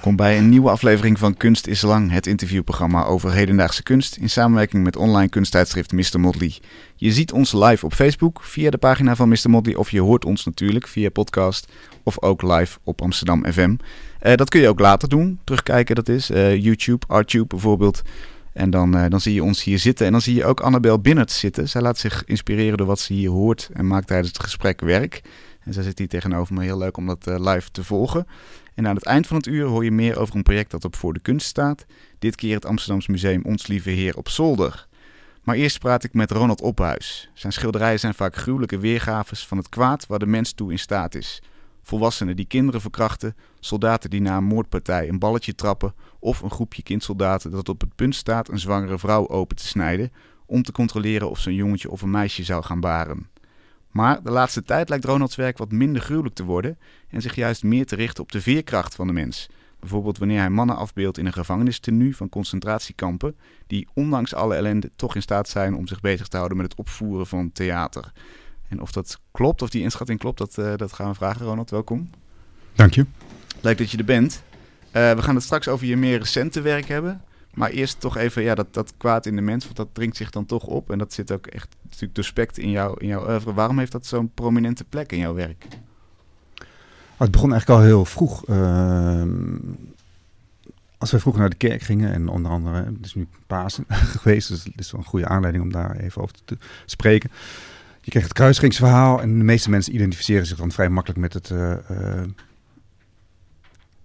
Welkom bij een nieuwe aflevering van Kunst is Lang, het interviewprogramma over hedendaagse kunst in samenwerking met online kunsttijdschrift Mr. Motley. Je ziet ons live op Facebook via de pagina van Mr. Motley of je hoort ons natuurlijk via podcast of ook live op Amsterdam FM. Eh, dat kun je ook later doen, terugkijken dat is, eh, YouTube, Artube bijvoorbeeld. En dan, eh, dan zie je ons hier zitten en dan zie je ook Annabel Binnert zitten. Zij laat zich inspireren door wat ze hier hoort en maakt tijdens het gesprek werk. En zij zit hier tegenover me, heel leuk om dat live te volgen. En aan het eind van het uur hoor je meer over een project dat op Voor de Kunst staat. Dit keer het Amsterdams Museum Ons Lieve Heer op Zolder. Maar eerst praat ik met Ronald Ophuis. Zijn schilderijen zijn vaak gruwelijke weergaves van het kwaad waar de mens toe in staat is. Volwassenen die kinderen verkrachten, soldaten die na een moordpartij een balletje trappen of een groepje kindsoldaten dat op het punt staat een zwangere vrouw open te snijden om te controleren of ze een jongetje of een meisje zou gaan baren. Maar de laatste tijd lijkt Ronalds werk wat minder gruwelijk te worden en zich juist meer te richten op de veerkracht van de mens. Bijvoorbeeld wanneer hij mannen afbeeldt in een gevangenistenu van concentratiekampen, die ondanks alle ellende toch in staat zijn om zich bezig te houden met het opvoeren van theater. En of dat klopt, of die inschatting klopt, dat, uh, dat gaan we vragen. Ronald, welkom. Dank je. Leuk dat je er bent. Uh, we gaan het straks over je meer recente werk hebben. Maar eerst toch even ja, dat, dat kwaad in de mens, want dat dringt zich dan toch op. En dat zit ook echt natuurlijk doorspekt in, jou, in jouw oeuvre. Waarom heeft dat zo'n prominente plek in jouw werk? Oh, het begon eigenlijk al heel vroeg. Uh, als we vroeger naar de kerk gingen, en onder andere, het is nu Pasen geweest, dus het is wel een goede aanleiding om daar even over te spreken. Je kreeg het kruisringsverhaal en de meeste mensen identificeren zich dan vrij makkelijk met het, uh, uh,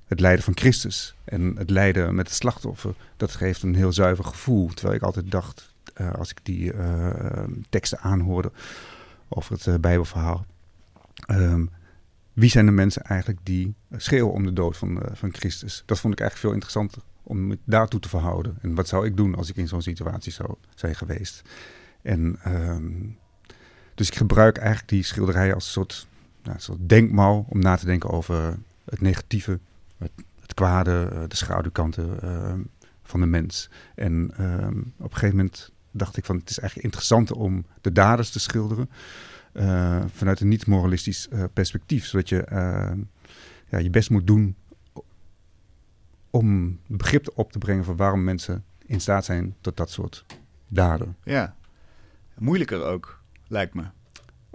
het lijden van Christus. En het lijden met het slachtoffer, dat geeft een heel zuiver gevoel. Terwijl ik altijd dacht, uh, als ik die teksten aanhoorde over het Bijbelverhaal. Um, wie zijn de mensen eigenlijk die schreeuwen om de dood van, van Christus? Dat vond ik eigenlijk veel interessanter om me daartoe te verhouden. En wat zou ik doen als ik in zo'n situatie zou zijn geweest? En um, dus ik gebruik eigenlijk die schilderijen als een soort, nou, een soort om na te denken over het negatieve, het, kwade, uh, de schaduwkanten uh, van de mens. En um, op een gegeven moment dacht ik van het is eigenlijk interessanter om de daders te schilderen uh, vanuit een niet-moralistisch perspectief. Zodat je ja, je best moet doen om begrip op te brengen van waarom mensen in staat zijn tot dat soort daden. Ja, moeilijker ook lijkt me.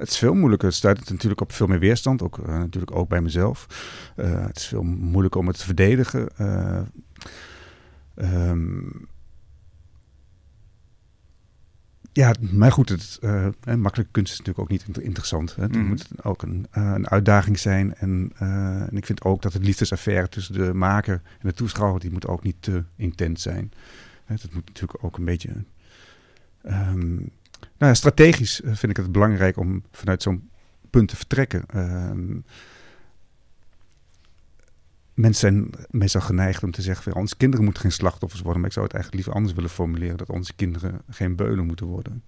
Het is veel moeilijker. Het stuit natuurlijk op veel meer weerstand. Ook, uh, natuurlijk ook bij mezelf. Uh, het is veel moeilijker om het te verdedigen. Uh, um, ja, maar goed, het, makkelijke kunst is natuurlijk ook niet interessant. Hè. Het mm. moet ook een, een, uitdaging zijn. En, en, ik vind ook dat het liefdesaffaire tussen de maker en de toeschouwer... die moet ook niet te intens zijn. Het moet natuurlijk ook een beetje... Um, nou strategisch eh, vind ik het belangrijk om vanuit zo'n punt te vertrekken. Uh, mensen zijn meestal geneigd om te zeggen: onze kinderen moeten geen slachtoffers worden. Maar ik zou het eigenlijk liever anders willen formuleren: dat onze kinderen geen beulen moeten worden.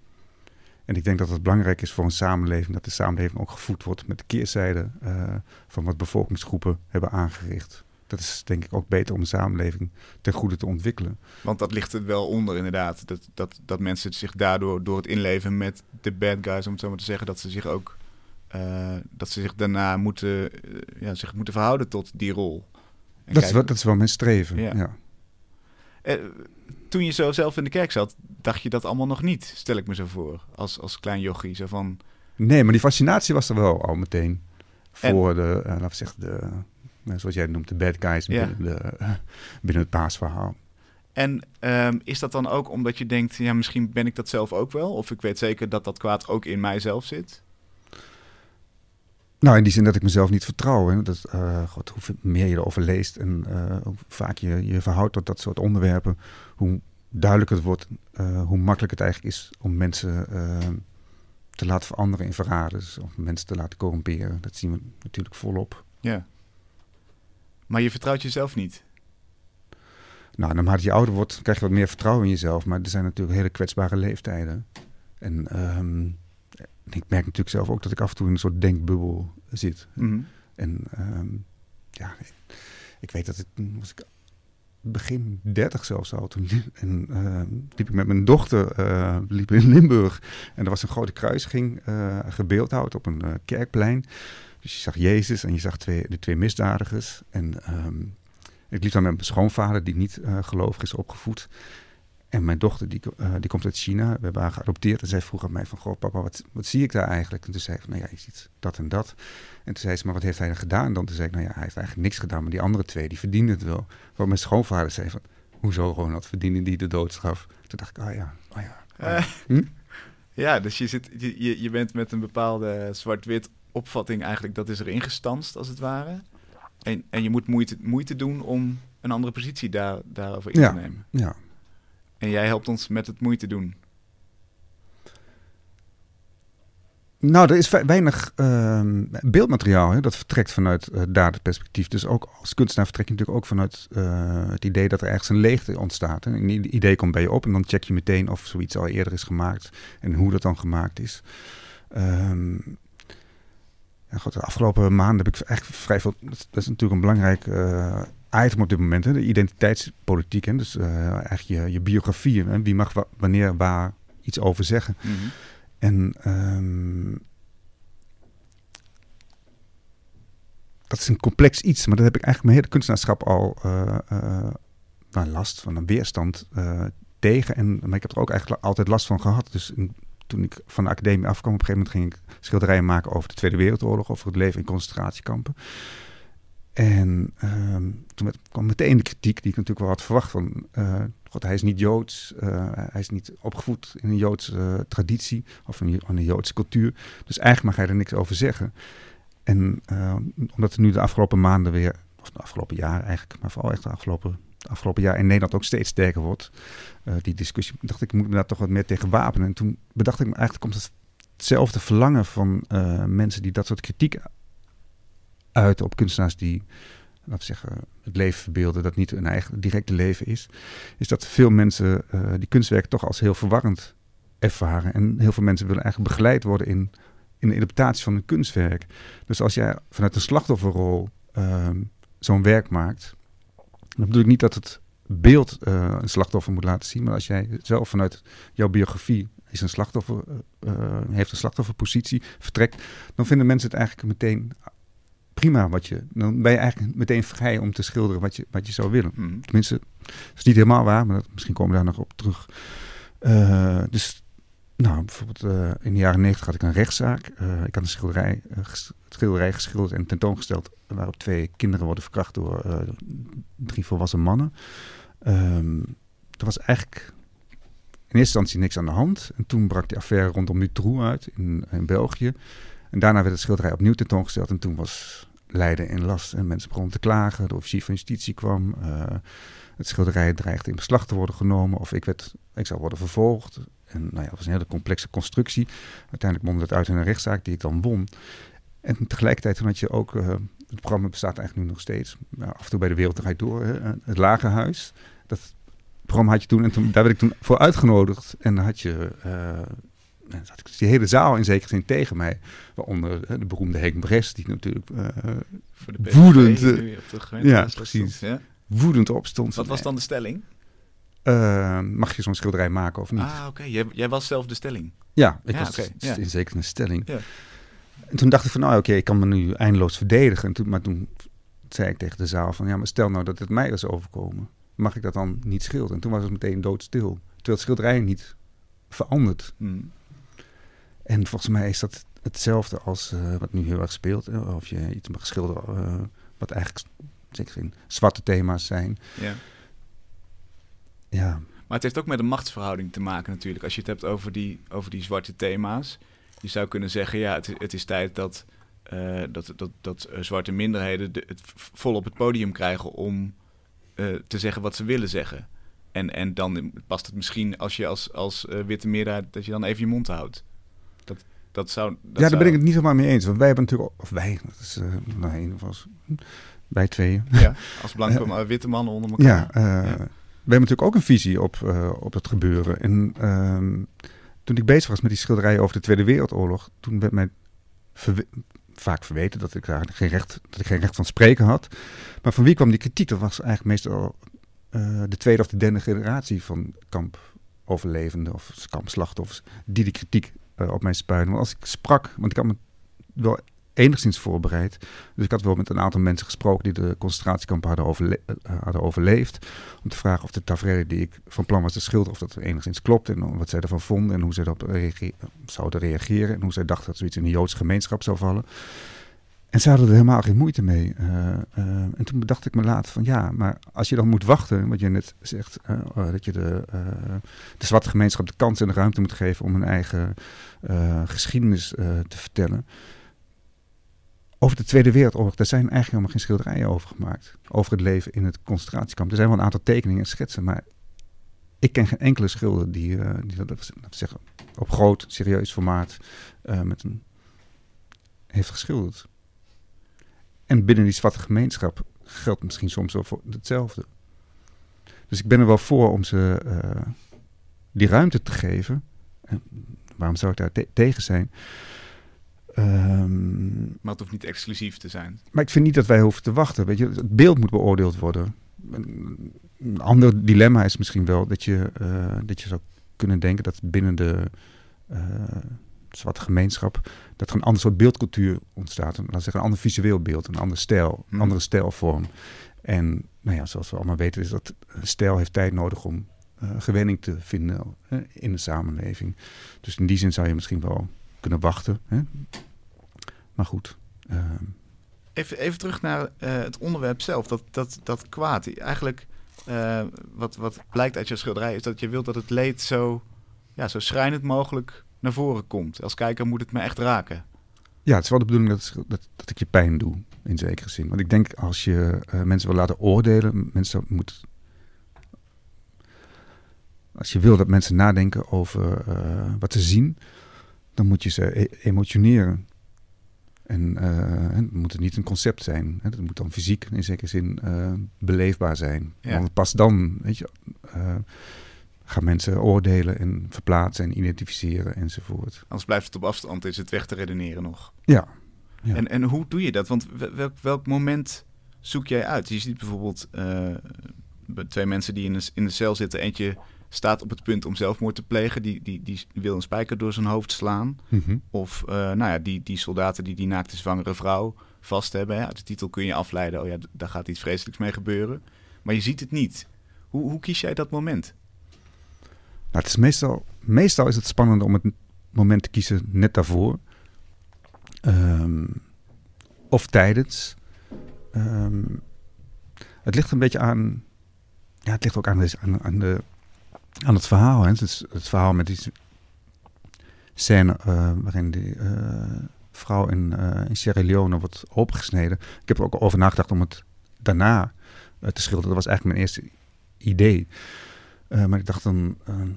En ik denk dat het belangrijk is voor een samenleving dat de samenleving ook gevoed wordt met de keerzijde uh, van wat bevolkingsgroepen hebben aangericht dat is denk ik ook beter om de samenleving ten goede te ontwikkelen. Want dat ligt er wel onder inderdaad. Dat, dat, dat mensen zich daardoor, door het inleven met de bad guys, om het zo maar te zeggen, dat ze zich ook, uh, dat ze zich daarna moeten, uh, ja, zich moeten verhouden tot die rol. En dat, is wel, dat is wel mijn streven, ja. ja. Uh, toen je zo zelf in de kerk zat, dacht je dat allemaal nog niet, stel ik me zo voor, als, als klein jochie. Zo van... Nee, maar die fascinatie was er wel al meteen. Voor en... de, laten we zeggen, de zoals jij noemt, de bad guys ja. binnen, de, binnen het paasverhaal. En um, is dat dan ook omdat je denkt, ja, misschien ben ik dat zelf ook wel? Of ik weet zeker dat dat kwaad ook in mijzelf zit? Nou, in die zin dat ik mezelf niet vertrouw. Hè. Dat, uh, God, hoe meer je erover leest en uh, hoe vaak je je verhoudt tot dat soort onderwerpen, hoe duidelijker het wordt, uh, hoe makkelijk het eigenlijk is om mensen te laten veranderen in verraders. Of mensen te laten corrumperen. Dat zien we natuurlijk volop. Ja. Maar je vertrouwt jezelf niet. Nou, naarmate je ouder wordt, krijg je wat meer vertrouwen in jezelf. Maar er zijn natuurlijk hele kwetsbare leeftijden. En um, ik merk natuurlijk zelf ook dat ik af en toe in een soort denkbubbel zit. Mm -hmm. En um, ja, ik weet dat het was ik begin 30 zelfs al. Toen liep, en, uh, liep ik met mijn dochter uh, liep in Limburg. En er was een grote kruisiging uh, gebeeldhouwd op een kerkplein. Dus je zag Jezus en je zag twee, de twee misdadigers. En um, ik liep dan met mijn schoonvader, die niet gelovig is opgevoed. En mijn dochter, die, die komt uit China. We hebben haar geadopteerd. En zij vroeg aan mij van, goh papa, wat, wat zie ik daar eigenlijk? En toen zei ik nou ja, je ziet dat en dat. En toen zei ze, maar wat heeft hij dan gedaan? En dan zei ik, nou ja, hij heeft eigenlijk niks gedaan. Maar die andere twee, die verdienden het wel. Waar mijn schoonvader zei van, hoezo gewoon dat verdienen die de doodstraf? Toen dacht ik, oh ja, oh ja. Oh ja. Hm? ja, dus je, zit, je, je bent met een bepaalde zwart-wit opvatting eigenlijk, dat is er ingestanst als het ware. En, en je moet moeite, moeite doen om een andere positie daar, daarover in ja, te nemen. Ja. En jij helpt ons met het moeite doen. Nou, er is weinig uh, beeldmateriaal hè, dat vertrekt vanuit uh, daderperspectief. Dus ook als kunstenaar vertrek je natuurlijk ook vanuit uh, het idee dat er ergens een leegte ontstaat. Een idee komt bij je op en dan check je meteen of zoiets al eerder is gemaakt en hoe dat dan gemaakt is. Um, ja, God, de afgelopen maanden heb ik echt vrij veel. Dat is natuurlijk een belangrijk uh, item op dit moment, hè, de identiteitspolitiek. Hè, dus eigenlijk je, je biografie. Hè, wie mag wa wanneer waar iets over zeggen. Mm -hmm. En um, dat is een complex iets, maar dat heb ik eigenlijk mijn hele kunstenaarschap al uh, uh, nou, last van een weerstand tegen. En, maar ik heb er ook eigenlijk altijd last van gehad. Dus in, toen ik van de academie afkwam, op een gegeven moment ging ik schilderijen maken over de Tweede Wereldoorlog, over het leven in concentratiekampen. En um, toen kwam meteen de kritiek die ik natuurlijk wel had verwacht van, uh, god, hij is niet Joods, uh, hij is niet opgevoed in een Joodse uh, traditie of in een Joodse cultuur. Dus eigenlijk mag hij er niks over zeggen. En omdat er nu de afgelopen maanden weer, of de afgelopen jaar eigenlijk, maar vooral echt de afgelopen, afgelopen jaar in Nederland ook steeds sterker wordt, die discussie, dacht ik, moet me daar toch wat meer tegen wapenen. En toen bedacht ik me eigenlijk, komt het hetzelfde verlangen van mensen die dat soort kritiek uit op kunstenaars die laten zeggen, het leven verbeelden dat niet hun eigen directe leven is, is dat veel mensen uh, die kunstwerken toch als heel verwarrend ervaren. En heel veel mensen willen eigenlijk begeleid worden in, in de interpretatie van een kunstwerk. Dus als jij vanuit een slachtofferrol uh, zo'n werk maakt, dan bedoel ik niet dat het beeld uh, een slachtoffer moet laten zien, maar als jij zelf vanuit jouw biografie is een slachtoffer, uh, heeft een slachtofferpositie, vertrekt, dan vinden mensen het eigenlijk meteen prima wat je. Dan ben je eigenlijk meteen vrij om te schilderen wat je, wat je zou willen. Mm. Tenminste, dat is niet helemaal waar, maar dat, misschien komen we daar nog op terug. Uh, dus, nou, bijvoorbeeld uh, in de jaren negentig had ik een rechtszaak. Uh, ik had een schilderij, schilderij geschilderd en tentoongesteld. waarop twee kinderen worden verkracht door drie volwassen mannen. Um, er was eigenlijk in eerste instantie niks aan de hand. En toen brak die affaire rondom Nutroe uit in, in België. En daarna werd het schilderij opnieuw tentoongesteld. En toen was Leiden in last. En mensen begonnen te klagen. De officier van justitie kwam. Het schilderij dreigde in beslag te worden genomen. Of ik, werd, ik zou worden vervolgd. En nou ja, het was een hele complexe constructie. Uiteindelijk mondde het uit in een rechtszaak die ik dan won. En tegelijkertijd toen had je ook... Uh, het programma bestaat eigenlijk nu nog steeds. Nou, af en toe bij de Wereld Draait Door. Hè, het Lagerhuis. Dat programma had je toen. En toen, daar werd ik toen voor uitgenodigd. En dan had je... Uh, ik die hele zaal in zekere zin tegen mij. Waaronder de beroemde Henk Bres, die natuurlijk Voor de woedend... Ja, precies. Ja? Woedend opstond. Wat was dan de stelling? Mag je zo'n schilderij maken of niet? Ah, oké. Okay. Jij, jij, was zelf de stelling? Ja, ik ja, was okay. ja. in zekere een stelling. Ja. En toen dacht ik van, nou oké, okay, ik kan me nu eindeloos verdedigen. En toen, maar toen zei ik tegen de zaal van, ja, maar stel nou dat het mij is overkomen. Mag ik dat dan niet schilderen? En toen was het meteen doodstil. Terwijl het schilderij niet verandert. Hmm. En volgens mij is dat hetzelfde als uh, wat nu heel erg speelt. Of je iets mag schilderen uh, wat eigenlijk zeker in zwarte thema's zijn. Ja. Ja. Maar het heeft ook met een machtsverhouding te maken natuurlijk. Als je het hebt over die, over die zwarte thema's. Je zou kunnen zeggen, ja, het, het is tijd dat, uh, dat, dat, dat zwarte minderheden de, het vol op het podium krijgen om te zeggen wat ze willen zeggen. En, en dan past het misschien als je als, als witte meerderheid dat je dan even je mond houdt. Dat zou, dat ja, daar zou... ben ik het niet helemaal mee eens. Want wij hebben natuurlijk, of wij, dat is nee, was wij tweeën. Ja, als blanke witte mannen onder elkaar. Ja, hebben natuurlijk ook een visie op, uh, op het gebeuren. En uh, toen ik bezig was met die schilderijen over de Tweede Wereldoorlog, toen werd mij vaak verweten dat ik daar geen recht, dat ik geen recht van spreken had. Maar van wie kwam die kritiek? Dat was eigenlijk meestal eh, de tweede of de derde generatie van kampoverlevenden of kampslachtoffers die de kritiek eh, op mij spuiten. Want als ik sprak, want ik had me wel enigszins voorbereid. Dus ik had wel met een aantal mensen gesproken die de overle uh, hadden overleefd. Om te vragen of de tafereel die ik van plan was te schilderen, of dat enigszins klopt. En wat zij ervan vonden en hoe zij erop zouden reageren. En hoe zij dachten dat zoiets in de Joodse gemeenschap zou vallen. En ze hadden er helemaal geen moeite mee. Uh, uh, en toen bedacht ik me later van ja, maar als je dan moet wachten, wat je net zegt, uh, dat je de, de zwarte gemeenschap de kans en de ruimte moet geven om hun eigen geschiedenis te vertellen. Over de Tweede Wereldoorlog, daar zijn eigenlijk helemaal geen schilderijen over gemaakt. Over het leven in het concentratiekamp. Er zijn wel een aantal tekeningen en schetsen, maar ik ken geen enkele schilder die, die dat, dat zeggen, op groot, serieus formaat met een, heeft geschilderd. En binnen die zwarte gemeenschap geldt misschien soms wel voor hetzelfde. Dus ik ben er wel voor om ze uh, die ruimte te geven. En waarom zou ik daar te tegen zijn? Um, maar het hoeft niet exclusief te zijn. Maar ik vind niet dat wij hoeven te wachten. Weet je, het beeld moet beoordeeld worden. Een, een ander dilemma is misschien wel dat je, uh, dat je zou kunnen denken dat binnen de uh, zwarte gemeenschap, dat er een ander soort beeldcultuur ontstaat. Een, laat zeggen, een ander visueel beeld, een andere stijl, een andere stijlvorm. En nou ja, zoals we allemaal weten, is dat een stijl heeft tijd nodig om uh, gewenning te vinden in de samenleving. Dus in die zin zou je misschien wel kunnen wachten. Hè? Maar goed. Uh, even, even terug naar het onderwerp zelf, dat, dat, dat kwaad. Eigenlijk, wat, wat blijkt uit je schilderij, is dat je wilt dat het leed zo, ja, zo schrijnend mogelijk naar voren komt. Als kijker moet het me echt raken. Ja, het is wel de bedoeling dat, dat, dat ik je pijn doe, in zekere zin. Want ik denk als je uh, mensen wil laten oordelen, mensen moeten. Als je wil dat mensen nadenken over uh, wat ze zien, dan moet je ze e emotioneren. En uh, het moet niet een concept zijn. Het moet dan fysiek in zekere zin beleefbaar zijn. Ja. Want pas dan, weet je gaan mensen oordelen en verplaatsen en identificeren enzovoort. Anders blijft het op afstand, is het weg te redeneren nog. Ja. ja. En, en hoe doe je dat? Want welk, welk moment zoek jij uit? Je ziet bijvoorbeeld twee mensen die in de, in de cel zitten. Eentje staat op het punt om zelfmoord te plegen. Die, die, die wil een spijker door zijn hoofd slaan. Mm -hmm. Of uh, nou ja, die, die soldaten die die naakte zwangere vrouw vast hebben. Hè? Uit de titel kun je afleiden, oh ja, daar gaat iets vreselijks mee gebeuren. Maar je ziet het niet. Hoe, hoe kies jij dat moment? Nou, het is meestal, meestal is het spannend om het moment te kiezen net daarvoor. Um, of tijdens. Um, het ligt een beetje aan. Ja, het ligt ook aan, de, aan, aan, de, aan het verhaal. Hè. Het, verhaal met die scène uh, waarin die uh, vrouw in, uh, in Sierra Leone wordt opgesneden. Ik heb er ook over nagedacht om het daarna te schilderen. Dat was eigenlijk mijn eerste idee. Maar ik dacht dan,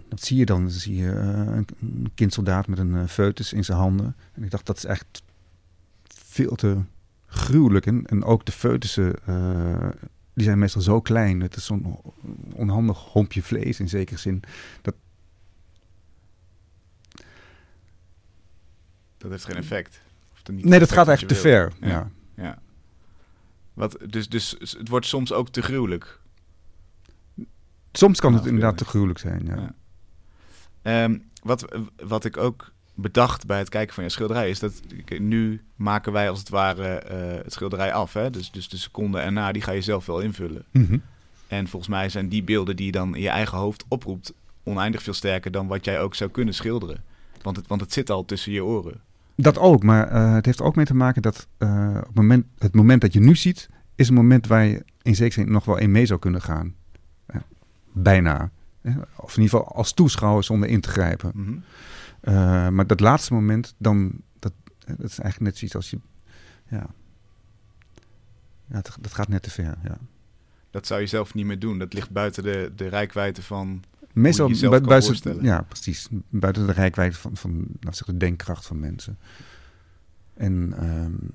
wat zie je dan? Dan zie je uh, een, een kindsoldaat met een foetus in zijn handen. En ik dacht, dat is echt veel te gruwelijk. En, en ook de foetussen, die zijn meestal zo klein. Het is zo'n onhandig hompje vlees in zekere zin. Dat, dat heeft geen effect. nee, dat gaat eigenlijk te ver. Ja. ja. ja. Wat, dus, dus het wordt soms ook te gruwelijk. Soms kan het inderdaad te gruwelijk zijn, ja. ja. Um, wat, wat ik ook bedacht bij het kijken van je schilderij is dat nu maken wij als het ware uh, het schilderij af. Hè? Dus, dus de seconde erna, die ga je zelf wel invullen. Mm -hmm. En volgens mij zijn die beelden die je dan in je eigen hoofd oproept oneindig veel sterker dan wat jij ook zou kunnen schilderen. Want het, want het zit al tussen je oren. Dat ook, maar uh, het heeft ook mee te maken dat uh, op het, moment, het moment dat je nu ziet, is een moment waar je in zekere zin nog wel in mee zou kunnen gaan. Bijna. Of in ieder geval als toeschouwer zonder in te grijpen. Mm -hmm. Uh, maar dat laatste moment, dan, dat, dat is eigenlijk net zoiets als je. Ja, ja dat, dat gaat net te ver. Ja. Dat zou je zelf niet meer doen. Dat ligt buiten de, de rijkwijde van. Meestal bu buiten, ja, precies. Buiten de rijkwijde van, van nou, zeg, de denkkracht van mensen. En um,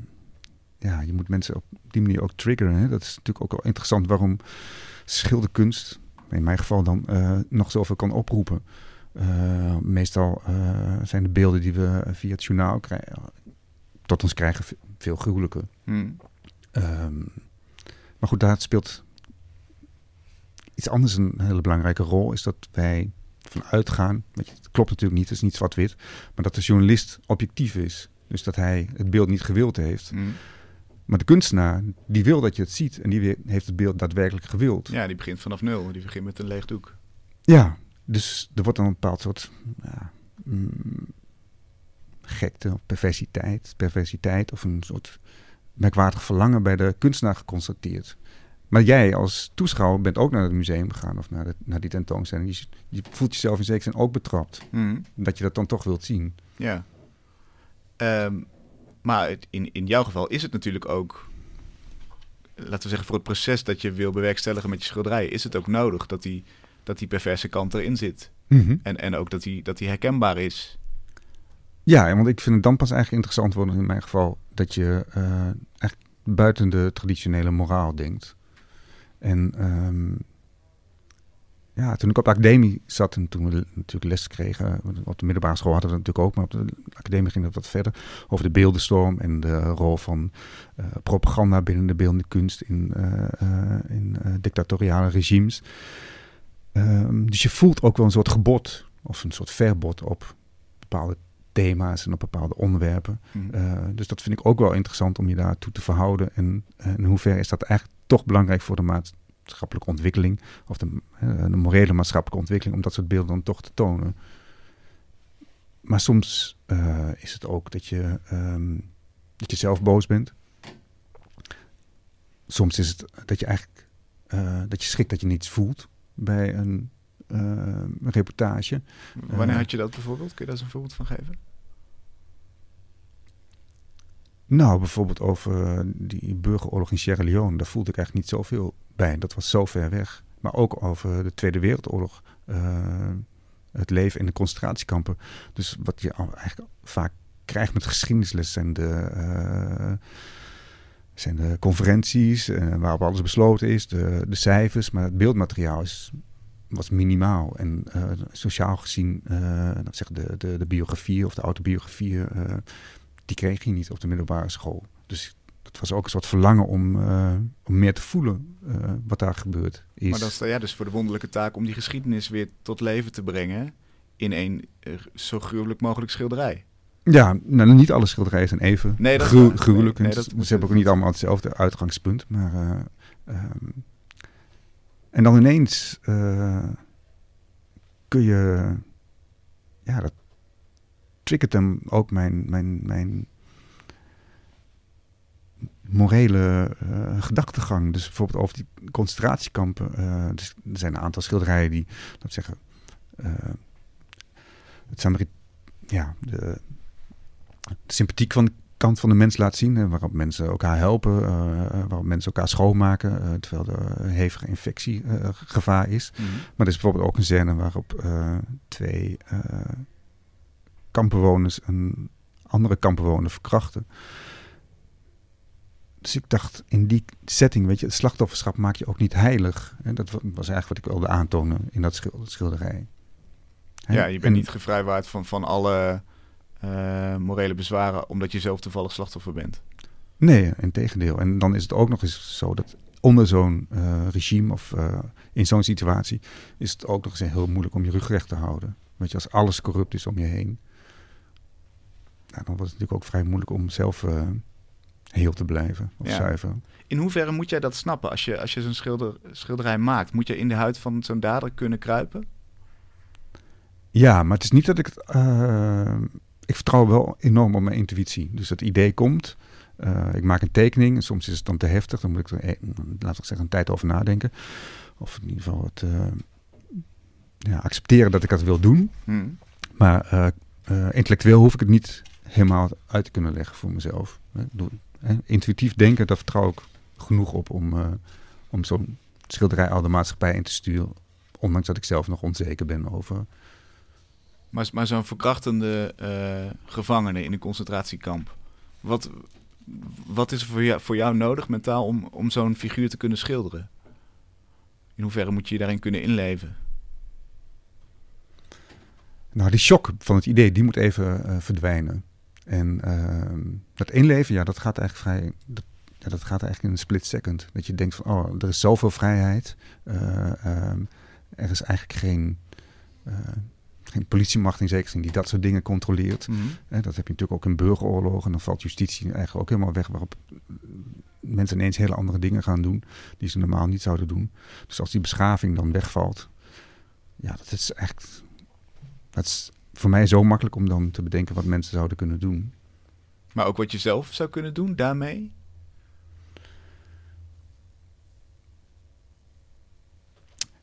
ja, je moet mensen op die manier ook triggeren. Hè? Dat is natuurlijk ook wel interessant waarom schilderkunst in mijn geval dan uh, nog zoveel kan oproepen. Uh, meestal uh, zijn de beelden die we via het journaal krijgen, tot ons krijgen veel gruwelijker. Hmm. Um, maar goed, daar speelt iets anders een hele belangrijke rol is dat wij vanuit gaan. Je, het klopt natuurlijk niet, het is niet zwart-wit. Maar dat de journalist objectief is. Dus dat hij het beeld niet gewild heeft. Mm. Maar de kunstenaar, die wil dat je het ziet. En die heeft het beeld daadwerkelijk gewild. Ja, die begint vanaf nul. Die begint met een leeg doek. Ja, dus er wordt dan een bepaald soort ja, mm, gekte of perversiteit, perversiteit of een soort merkwaardig verlangen bij de kunstenaar geconstateerd. Maar jij als toeschouwer bent ook naar het museum gegaan of naar, de, naar die tentoonstelling. Je, je voelt jezelf in zekere zin ook betrapt. Mm. Dat je dat dan toch wilt zien. Ja. Ehm, maar het- in, in jouw geval is het natuurlijk ook, laten we zeggen, voor het proces dat je wil bewerkstelligen met je schilderij, is het ook nodig dat die, dat die perverse kant erin zit. En, en ook dat die, dat die herkenbaar is. Ja, want ik vind het dan pas eigenlijk interessant worden in mijn geval dat je eh echt buiten de traditionele moraal denkt. En ehm, ja, toen ik op de academie zat en toen we natuurlijk les kregen, want op de middelbare school hadden we dat natuurlijk ook, maar op de academie ging het wat verder over de beeldenstorm en de rol van eh, propaganda binnen de beeldende kunst in, eh, eh, in eh, dictatoriale regimes. Ehm, dus je voelt ook wel een soort gebod of een soort verbod op bepaalde thema's en op bepaalde onderwerpen. Mm. Uh, dus dat vind ik ook wel interessant om je daartoe te verhouden. En in hoeverre is dat eigenlijk toch belangrijk voor de maatschappelijke ontwikkeling, of de, uh, de morele maatschappelijke ontwikkeling, om dat soort beelden dan toch te tonen. Maar soms uh, is het ook dat je, um, dat je zelf boos bent. Soms is het dat je eigenlijk dat je schrikt dat je niets voelt bij een, uh, een reportage. Wanneer had je dat bijvoorbeeld? Kun je daar eens een voorbeeld van geven? Nou, bijvoorbeeld over die burgeroorlog in Sierra Leone. Daar voelde ik eigenlijk niet zoveel bij. Dat was zo ver weg. Maar ook over de Tweede Wereldoorlog. Uh, het leven in de concentratiekampen. Dus wat je eigenlijk vaak krijgt met geschiedenisles zijn de, uh, zijn de conferenties uh, waarop alles besloten is, de, de cijfers. Maar het beeldmateriaal is, was minimaal. En uh, sociaal gezien, zeg de, de, de biografie of de autobiografie die kreeg je niet op de middelbare school. Dus het was ook een soort verlangen om, om meer te voelen wat daar gebeurd is. Maar dat is ja, dus voor de wonderlijke taak om die geschiedenis weer tot leven te brengen in een zo gruwelijk mogelijk schilderij. Ja, nou, niet alle schilderijen zijn even nee, dat gru gruwelijk. Nee, nee, dat, ze hebben ook niet allemaal hetzelfde uitgangspunt. Maar, um, en dan ineens kun je... Ja, dat triggert hem ook mijn, mijn, mijn morele uh, gedachtegang. Dus bijvoorbeeld over die concentratiekampen. Dus er zijn een aantal schilderijen die, laat zeggen, het Samarit, ja, de, de sympathiek van de kant van de mens laat zien. Waarop mensen elkaar helpen, waarop mensen elkaar schoonmaken. terwijl er hevige infectiegevaar is. Mm -hmm. Maar er is bijvoorbeeld ook een scène waarop twee kampbewoners een andere kampbewoner verkrachten. Dus ik dacht, in die setting, weet je, het slachtofferschap maak je ook niet heilig. En dat was eigenlijk wat ik wilde aantonen in dat schilderij. He? Ja, je bent en, niet gevrijwaard van, van alle uh, morele bezwaren, omdat je zelf toevallig slachtoffer bent. Nee, in tegendeel. En dan is het ook nog eens zo dat onder zo'n uh, regime of uh, in zo'n situatie is het ook nog eens heel moeilijk om je rug recht te houden. Weet je, als alles corrupt is om je heen, nou, dan wordt het natuurlijk ook vrij moeilijk om zelf heel te blijven of ja. zuiver. In hoeverre moet jij dat snappen als je, als je zo'n schilder, schilderij maakt? Moet je in de huid van zo'n dader kunnen kruipen? Ja, maar het is niet dat ik het. Uh, ik vertrouw wel enorm op mijn intuïtie. Dus het idee komt. Uh, ik maak een tekening. En soms is het dan te heftig. Dan moet ik er, eh, laat ik zeggen, een tijd over nadenken. Of in ieder geval het uh, ja, accepteren dat ik dat wil doen. Hmm. Maar uh, intellectueel hoef ik het niet helemaal uit te kunnen leggen voor mezelf. Intuïtief denken, daar vertrouw ik genoeg op om, om zo'n schilderij al de maatschappij in te sturen. Ondanks dat ik zelf nog onzeker ben over. Maar, zo'n verkrachtende uh, gevangene in een concentratiekamp. Wat, wat is er voor jou, voor jou nodig mentaal om, om zo'n figuur te kunnen schilderen? In hoeverre moet je je daarin kunnen inleven? Nou, die shock van het idee, die moet even uh, verdwijnen. En uh, dat inleven, ja, dat gaat eigenlijk vrij... Dat, ja, dat gaat eigenlijk in een split second. Dat je denkt van, oh, er is zoveel vrijheid. Eh, ehm, er is eigenlijk geen, geen politiemacht in zekere zin die dat soort dingen controleert. Mhm. dat heb je natuurlijk ook in burgeroorlogen. En dan valt justitie eigenlijk ook helemaal weg waarop mensen ineens hele andere dingen gaan doen die ze normaal niet zouden doen. Dus als die beschaving dan wegvalt, ja, dat is echt. Dat is voor mij zo makkelijk om dan te bedenken wat mensen zouden kunnen doen. Maar ook wat je zelf zou kunnen doen daarmee?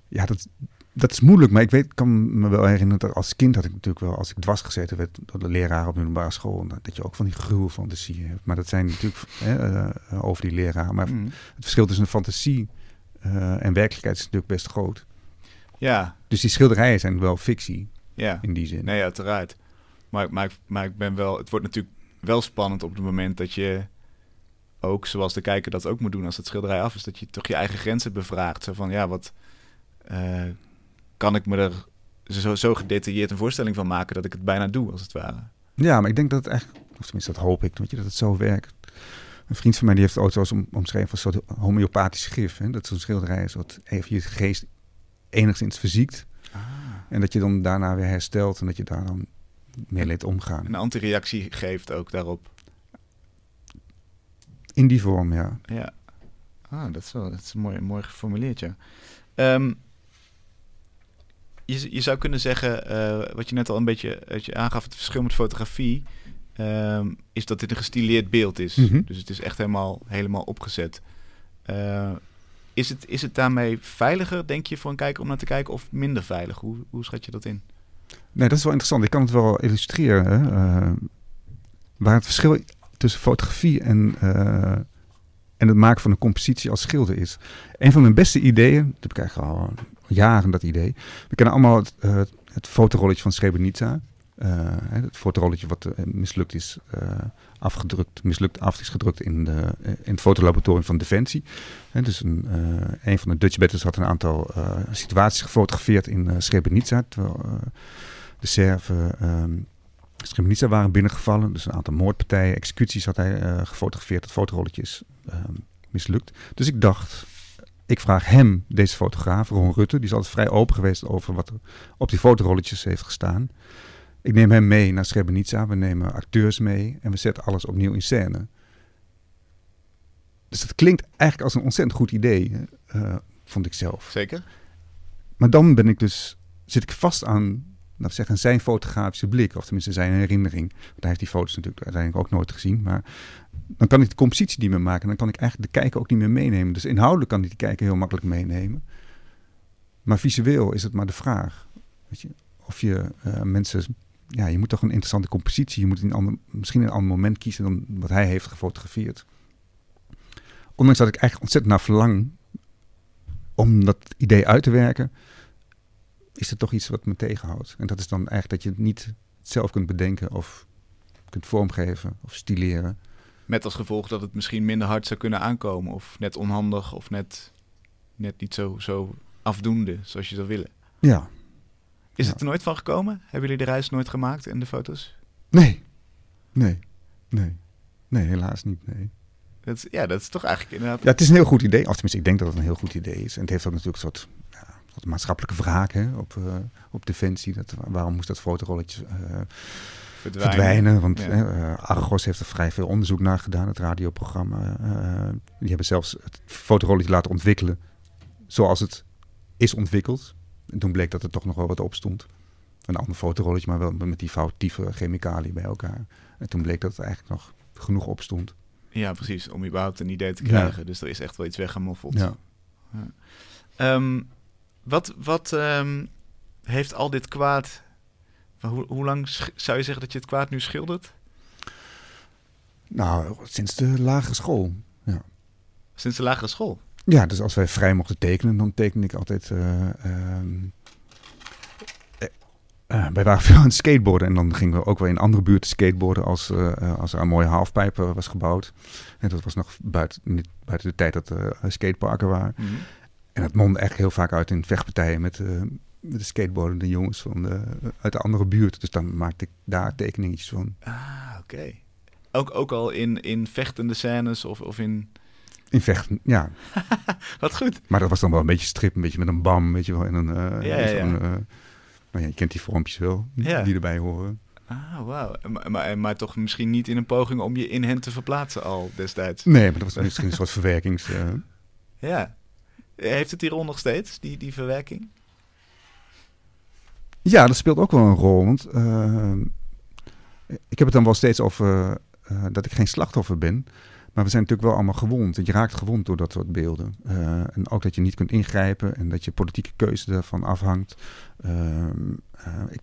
Ja, dat, dat is moeilijk, maar ik weet, kan me wel herinneren dat als kind had ik natuurlijk wel, als ik dwars gezeten werd door de leraar op middelbare school, dat je ook van die gruwelfantasie hebt. Maar dat zijn natuurlijk hè, uh, over die leraar. Maar mm. het verschil tussen een fantasie uh, en werkelijkheid is natuurlijk best groot. Ja. Dus die schilderijen zijn wel fictie. Ja. In die zin. Nee, uiteraard. Maar, maar, maar ik ben wel, het wordt natuurlijk wel spannend op het moment dat je ook, zoals de kijker dat ook moet doen als het schilderij af is, dat je toch je eigen grenzen bevraagt. Zo van, ja, wat uh, kan ik me er zo, zo gedetailleerd een voorstelling van maken dat ik het bijna doe, als het ware. Ja, maar ik denk dat het echt, of tenminste dat hoop ik, weet je, dat het zo werkt. Een vriend van mij die heeft zo om, omschreven als een soort homeopathisch gif. Hè? Dat zo'n schilderij is wat even je geest enigszins verziekt. Ah. En dat je dan daarna weer herstelt en dat je daar dan mee leert omgaan. Een antireactie geeft ook daarop. In die vorm, ja. Ja. Ah, dat is wel dat is mooi, mooi geformuleerd, ja. Um, je, je zou kunnen zeggen, uh, wat je net al een beetje je aangaf, het verschil met fotografie, um, is dat dit een gestileerd beeld is. Mm -hmm. Dus het is echt helemaal, helemaal opgezet. Uh, is, het, is het daarmee veiliger, denk je, voor een kijker om naar te kijken, of minder veilig? Hoe, hoe schat je dat in? Nee, dat is wel interessant. Ik kan het wel illustreren. Hè? Uh, waar het verschil tussen fotografie en, en het maken van een compositie als schilder is. Een van mijn beste ideeën, dat heb ik eigenlijk al jaren dat idee. We kennen allemaal het, uh, fotorolletje van Srebrenica. het fotorolletje wat mislukt is afgedrukt, mislukt af is gedrukt in, de, in het fotolaboratorium van Defensie. dus een, een van de Dutch Batters had een aantal situaties gefotografeerd in Srebrenica. Terwijl, de Serven um, Srebrenica waren binnengevallen. Dus een aantal moordpartijen, executies had hij uh, gefotografeerd. Het fotorolletje is um, mislukt. Dus ik dacht, ik vraag hem, deze fotograaf, Ron Rutte, die is altijd vrij open geweest over wat er op die fotorolletjes heeft gestaan. Ik neem hem mee naar Srebrenica, we nemen acteurs mee en we zetten alles opnieuw in scène. Dus dat klinkt eigenlijk als een ontzettend goed idee, uh, vond ik zelf. Zeker. Maar dan ben ik dus, zit ik vast aan laten zeggen, zijn fotografische blik, of tenminste zijn herinnering. Want hij heeft die foto's natuurlijk uiteindelijk ook nooit gezien. Maar dan kan ik de compositie niet meer maken. Dan kan ik eigenlijk de kijker ook niet meer meenemen. Dus inhoudelijk kan ik de kijker heel makkelijk meenemen. Maar visueel is het maar de vraag. Weet je, of je uh, mensen. Ja, je moet toch een interessante compositie. Je moet een ander, misschien een ander moment kiezen dan wat hij heeft gefotografeerd. Ondanks dat ik eigenlijk ontzettend naar verlang om dat idee uit te werken is er toch iets wat me tegenhoudt. En dat is dan eigenlijk dat je het niet zelf kunt bedenken of kunt vormgeven of stileren. Met als gevolg dat het misschien minder hard zou kunnen aankomen. Of net onhandig of net, net niet zo, zo afdoende zoals je zou willen. Ja. Is ja. het er nooit van gekomen? Hebben jullie de reis nooit gemaakt in de foto's? Nee. Nee. Nee. Nee, helaas niet. Nee. Dat is, ja, dat is toch eigenlijk inderdaad... Ja, het is een heel goed idee. Of tenminste, ik denk dat het een heel goed idee is. En het heeft ook natuurlijk een soort de maatschappelijke wraak hè, op, uh, op Defensie. Dat, waarom moest dat fotorolletje uh, verdwijnen. verdwijnen? Want ja. uh, Argos heeft er vrij veel onderzoek naar gedaan, het radioprogramma. die hebben zelfs het fotorolletje laten ontwikkelen zoals het is ontwikkeld. En toen bleek dat er toch nog wel wat op stond. Een ander fotorolletje, maar wel met die foutieve chemicaliën bij elkaar. En toen bleek dat het eigenlijk nog genoeg op stond. Ja, precies. Om überhaupt een idee te krijgen. Ja. Dus er is echt wel iets weggemoffeld. Ja. ja. Um, wat, wat um, heeft al dit kwaad... Hoe, hoe lang zou je zeggen dat je het kwaad nu schildert? Nou, sinds de lagere school. Ja. Sinds de lagere school? Ja, dus als wij vrij mochten tekenen, dan teken ik altijd... Uh, wij waren veel aan het skateboarden en dan gingen we ook wel in andere buurten skateboarden als, als er een mooie halfpijp was gebouwd. En dat was nog buiten, niet, buiten de tijd dat er skateparken waren. Mm -hmm. En het mondde echt heel vaak uit in vechtpartijen met de skateboardende jongens van de, uit de andere buurt. Dus dan maakte ik daar tekeningetjes van. Ah, oké. Okay. Ook, ook al in, in vechtende scènes of, of in... In vechten, ja. Wat goed. Maar dat was dan wel een beetje strip, een beetje met een bam, weet je wel. En een, eh, Ja, ja, eh, nou ja, je kent die vormpjes wel, die erbij horen. Ah, wauw. Maar, maar, maar toch misschien niet in een poging om je in hen te verplaatsen al destijds. Nee, maar dat was misschien een soort verwerkings... eh, Ja. Heeft het die rol nog steeds, die, die verwerking? Ja, dat speelt ook wel een rol. Want eh, ik heb het dan wel steeds over eh, dat ik geen slachtoffer ben. Maar we zijn natuurlijk wel allemaal gewond. Je raakt gewond door dat soort beelden. Eh, en ook dat je niet kunt ingrijpen en dat je politieke keuze daarvan afhangt. Ehm, eh, ik,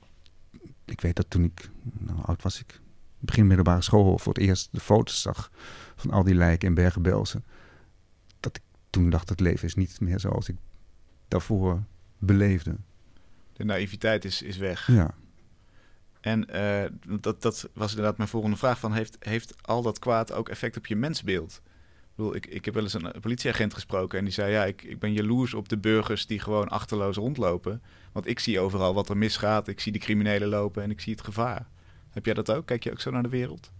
ik weet dat toen ik, nou, oud was ik? Begin middelbare school voor het eerst de foto's zag van al die lijken in Bergen-Belsen. Dat ik toen dacht, het leven is niet meer zoals ik daarvoor beleefde. De naïviteit is, is weg. Ja. En eh, dat, dat was inderdaad mijn volgende vraag. Van heeft, heeft al dat kwaad ook effect op je mensbeeld? Ik, bedoel, ik, ik heb wel eens een politieagent gesproken en die zei... ja, ik, ik ben jaloers op de burgers die gewoon achterloos rondlopen. Want ik zie overal wat er misgaat. Ik zie de criminelen lopen en ik zie het gevaar. Heb jij dat ook? Kijk je ook zo naar de wereld?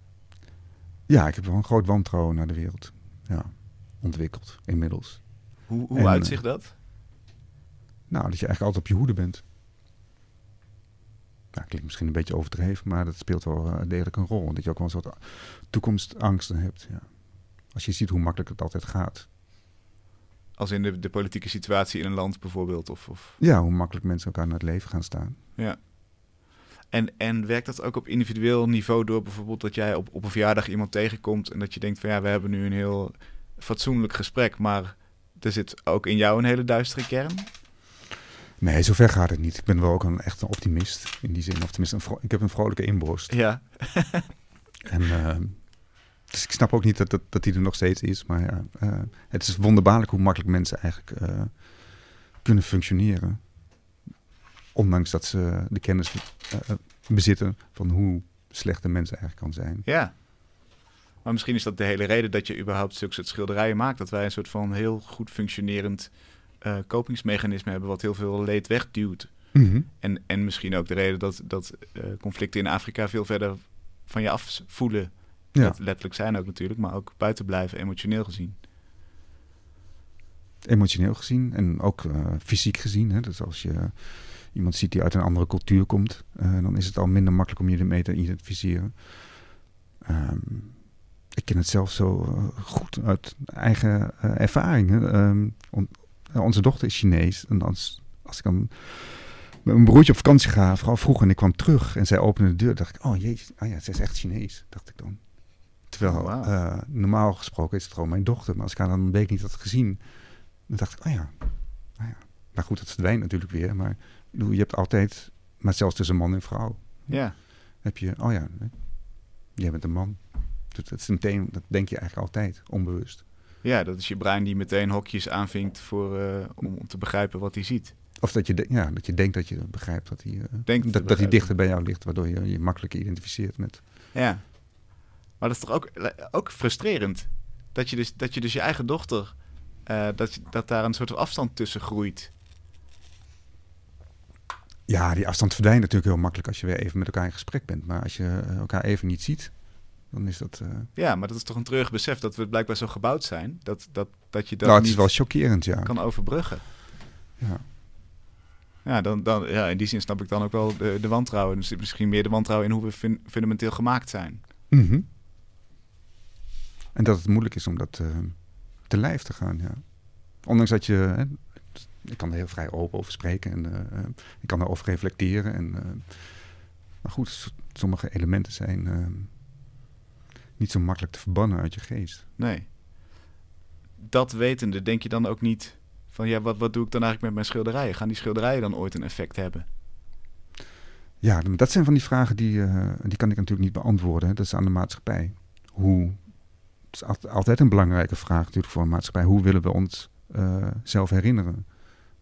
Ja, ik heb wel een groot wantrouwen naar de wereld. Ja, ontwikkeld inmiddels. Hoe, hoe En, uitzicht dat? Nou, dat je eigenlijk altijd op je hoede bent. Nou, klinkt misschien een beetje overdreven, maar dat speelt wel eh, degelijk een rol. Dat je ook wel een soort toekomstangsten hebt. Ja. Als je ziet hoe makkelijk het altijd gaat. Als in de, de politieke situatie in een land bijvoorbeeld? Of, of... Ja, hoe makkelijk mensen elkaar naar het leven gaan staan. Ja. En, en werkt dat ook op individueel niveau door bijvoorbeeld dat jij op, op een verjaardag iemand tegenkomt en dat je denkt van ja, we hebben nu een heel fatsoenlijk gesprek, maar er zit ook in jou een hele duistere kern? Nee, zover gaat het niet. Ik ben wel ook een echt een optimist in die zin. Of tenminste, een ik heb een vrolijke inborst. Ja. En, eh, dus ik snap ook niet dat, dat, dat die er nog steeds is. Maar ja, eh, het is wonderbaarlijk hoe makkelijk mensen eigenlijk eh, kunnen functioneren. Ondanks dat ze de kennis bezitten van hoe slecht een mens eigenlijk kan zijn. Ja. Maar misschien is dat de hele reden dat je überhaupt zulke soort schilderijen maakt. Dat wij een soort van heel goed functionerend eh, kopingsmechanisme hebben wat heel veel leed wegduwt. En, en misschien ook de reden dat, dat eh, conflicten in Afrika veel verder van je af voelen. Ja. Dat letterlijk zijn ook natuurlijk, maar ook buiten blijven, emotioneel gezien. Emotioneel gezien en ook eh, fysiek gezien. Hè? Dus als je iemand ziet die uit een andere cultuur komt, dan is het al minder makkelijk om je ermee te identificeren. Ehm, ik ken het zelf zo goed uit eigen eh, ervaring. Eh, onze dochter is Chinees. En als, als ik dan met mijn broertje op vakantie ga, vooral vroeg, en ik kwam terug en zij opende de deur, dacht ik, oh jezus, ah ja, ze is echt Chinees, dacht ik dan. Terwijl Oh, eh, normaal gesproken is het gewoon mijn dochter, maar als ik haar dan een week niet had gezien, dan dacht ik, oh ja, oh ja. Maar goed, het verdwijnt natuurlijk weer, maar je hebt altijd, maar zelfs tussen man en vrouw, Ja, heb je, oh ja, jij bent een man. Dat, dat, is meteen, dat denk je eigenlijk altijd, onbewust. Ja dat is je brein die meteen hokjes aanvinkt voor, eh, om, om te begrijpen wat hij ziet. Of dat je, de- ja, dat je denkt dat je begrijpt dat hij, eh, te dat, dat hij dichter bij jou ligt, waardoor je je makkelijker identificeert met. Ja. Maar dat is toch ook, ook frustrerend? Dat je dus, dat je, dus je eigen dochter, eh, dat, je- dat daar een soort afstand tussen groeit. Ja, die afstand verdwijnt natuurlijk heel makkelijk als je weer even met elkaar in gesprek bent. Maar als je elkaar even niet ziet, dan is dat. eh, Ja, maar dat is toch een treurig besef dat we blijkbaar zo gebouwd zijn. Dat, dat, dat je dat nou, het niet is wel chockerend, ja. kan overbruggen. ja. Ja, dan, dan, ja, in die zin snap ik dan ook wel de, de wantrouwen. Dus misschien meer de wantrouwen in hoe we fun- fundamenteel gemaakt zijn. Mhm. En dat het moeilijk is om dat eh, te lijf te gaan, ja. Ondanks dat je... Hè, ik kan er heel vrij open over spreken en eh, ik kan erover reflecteren. En, maar goed, sommige elementen zijn niet zo makkelijk te verbannen uit je geest. Nee. Dat wetende, denk je dan ook niet van ja, wat, wat doe ik dan eigenlijk met mijn schilderijen? Gaan die schilderijen dan ooit een effect hebben? Ja, dat zijn van die vragen die, eh, die kan ik natuurlijk niet beantwoorden. Hè. Dat is aan de maatschappij. Hoe, het is alt- altijd een belangrijke vraag natuurlijk voor een maatschappij. Hoe willen we ons eh, zelf herinneren?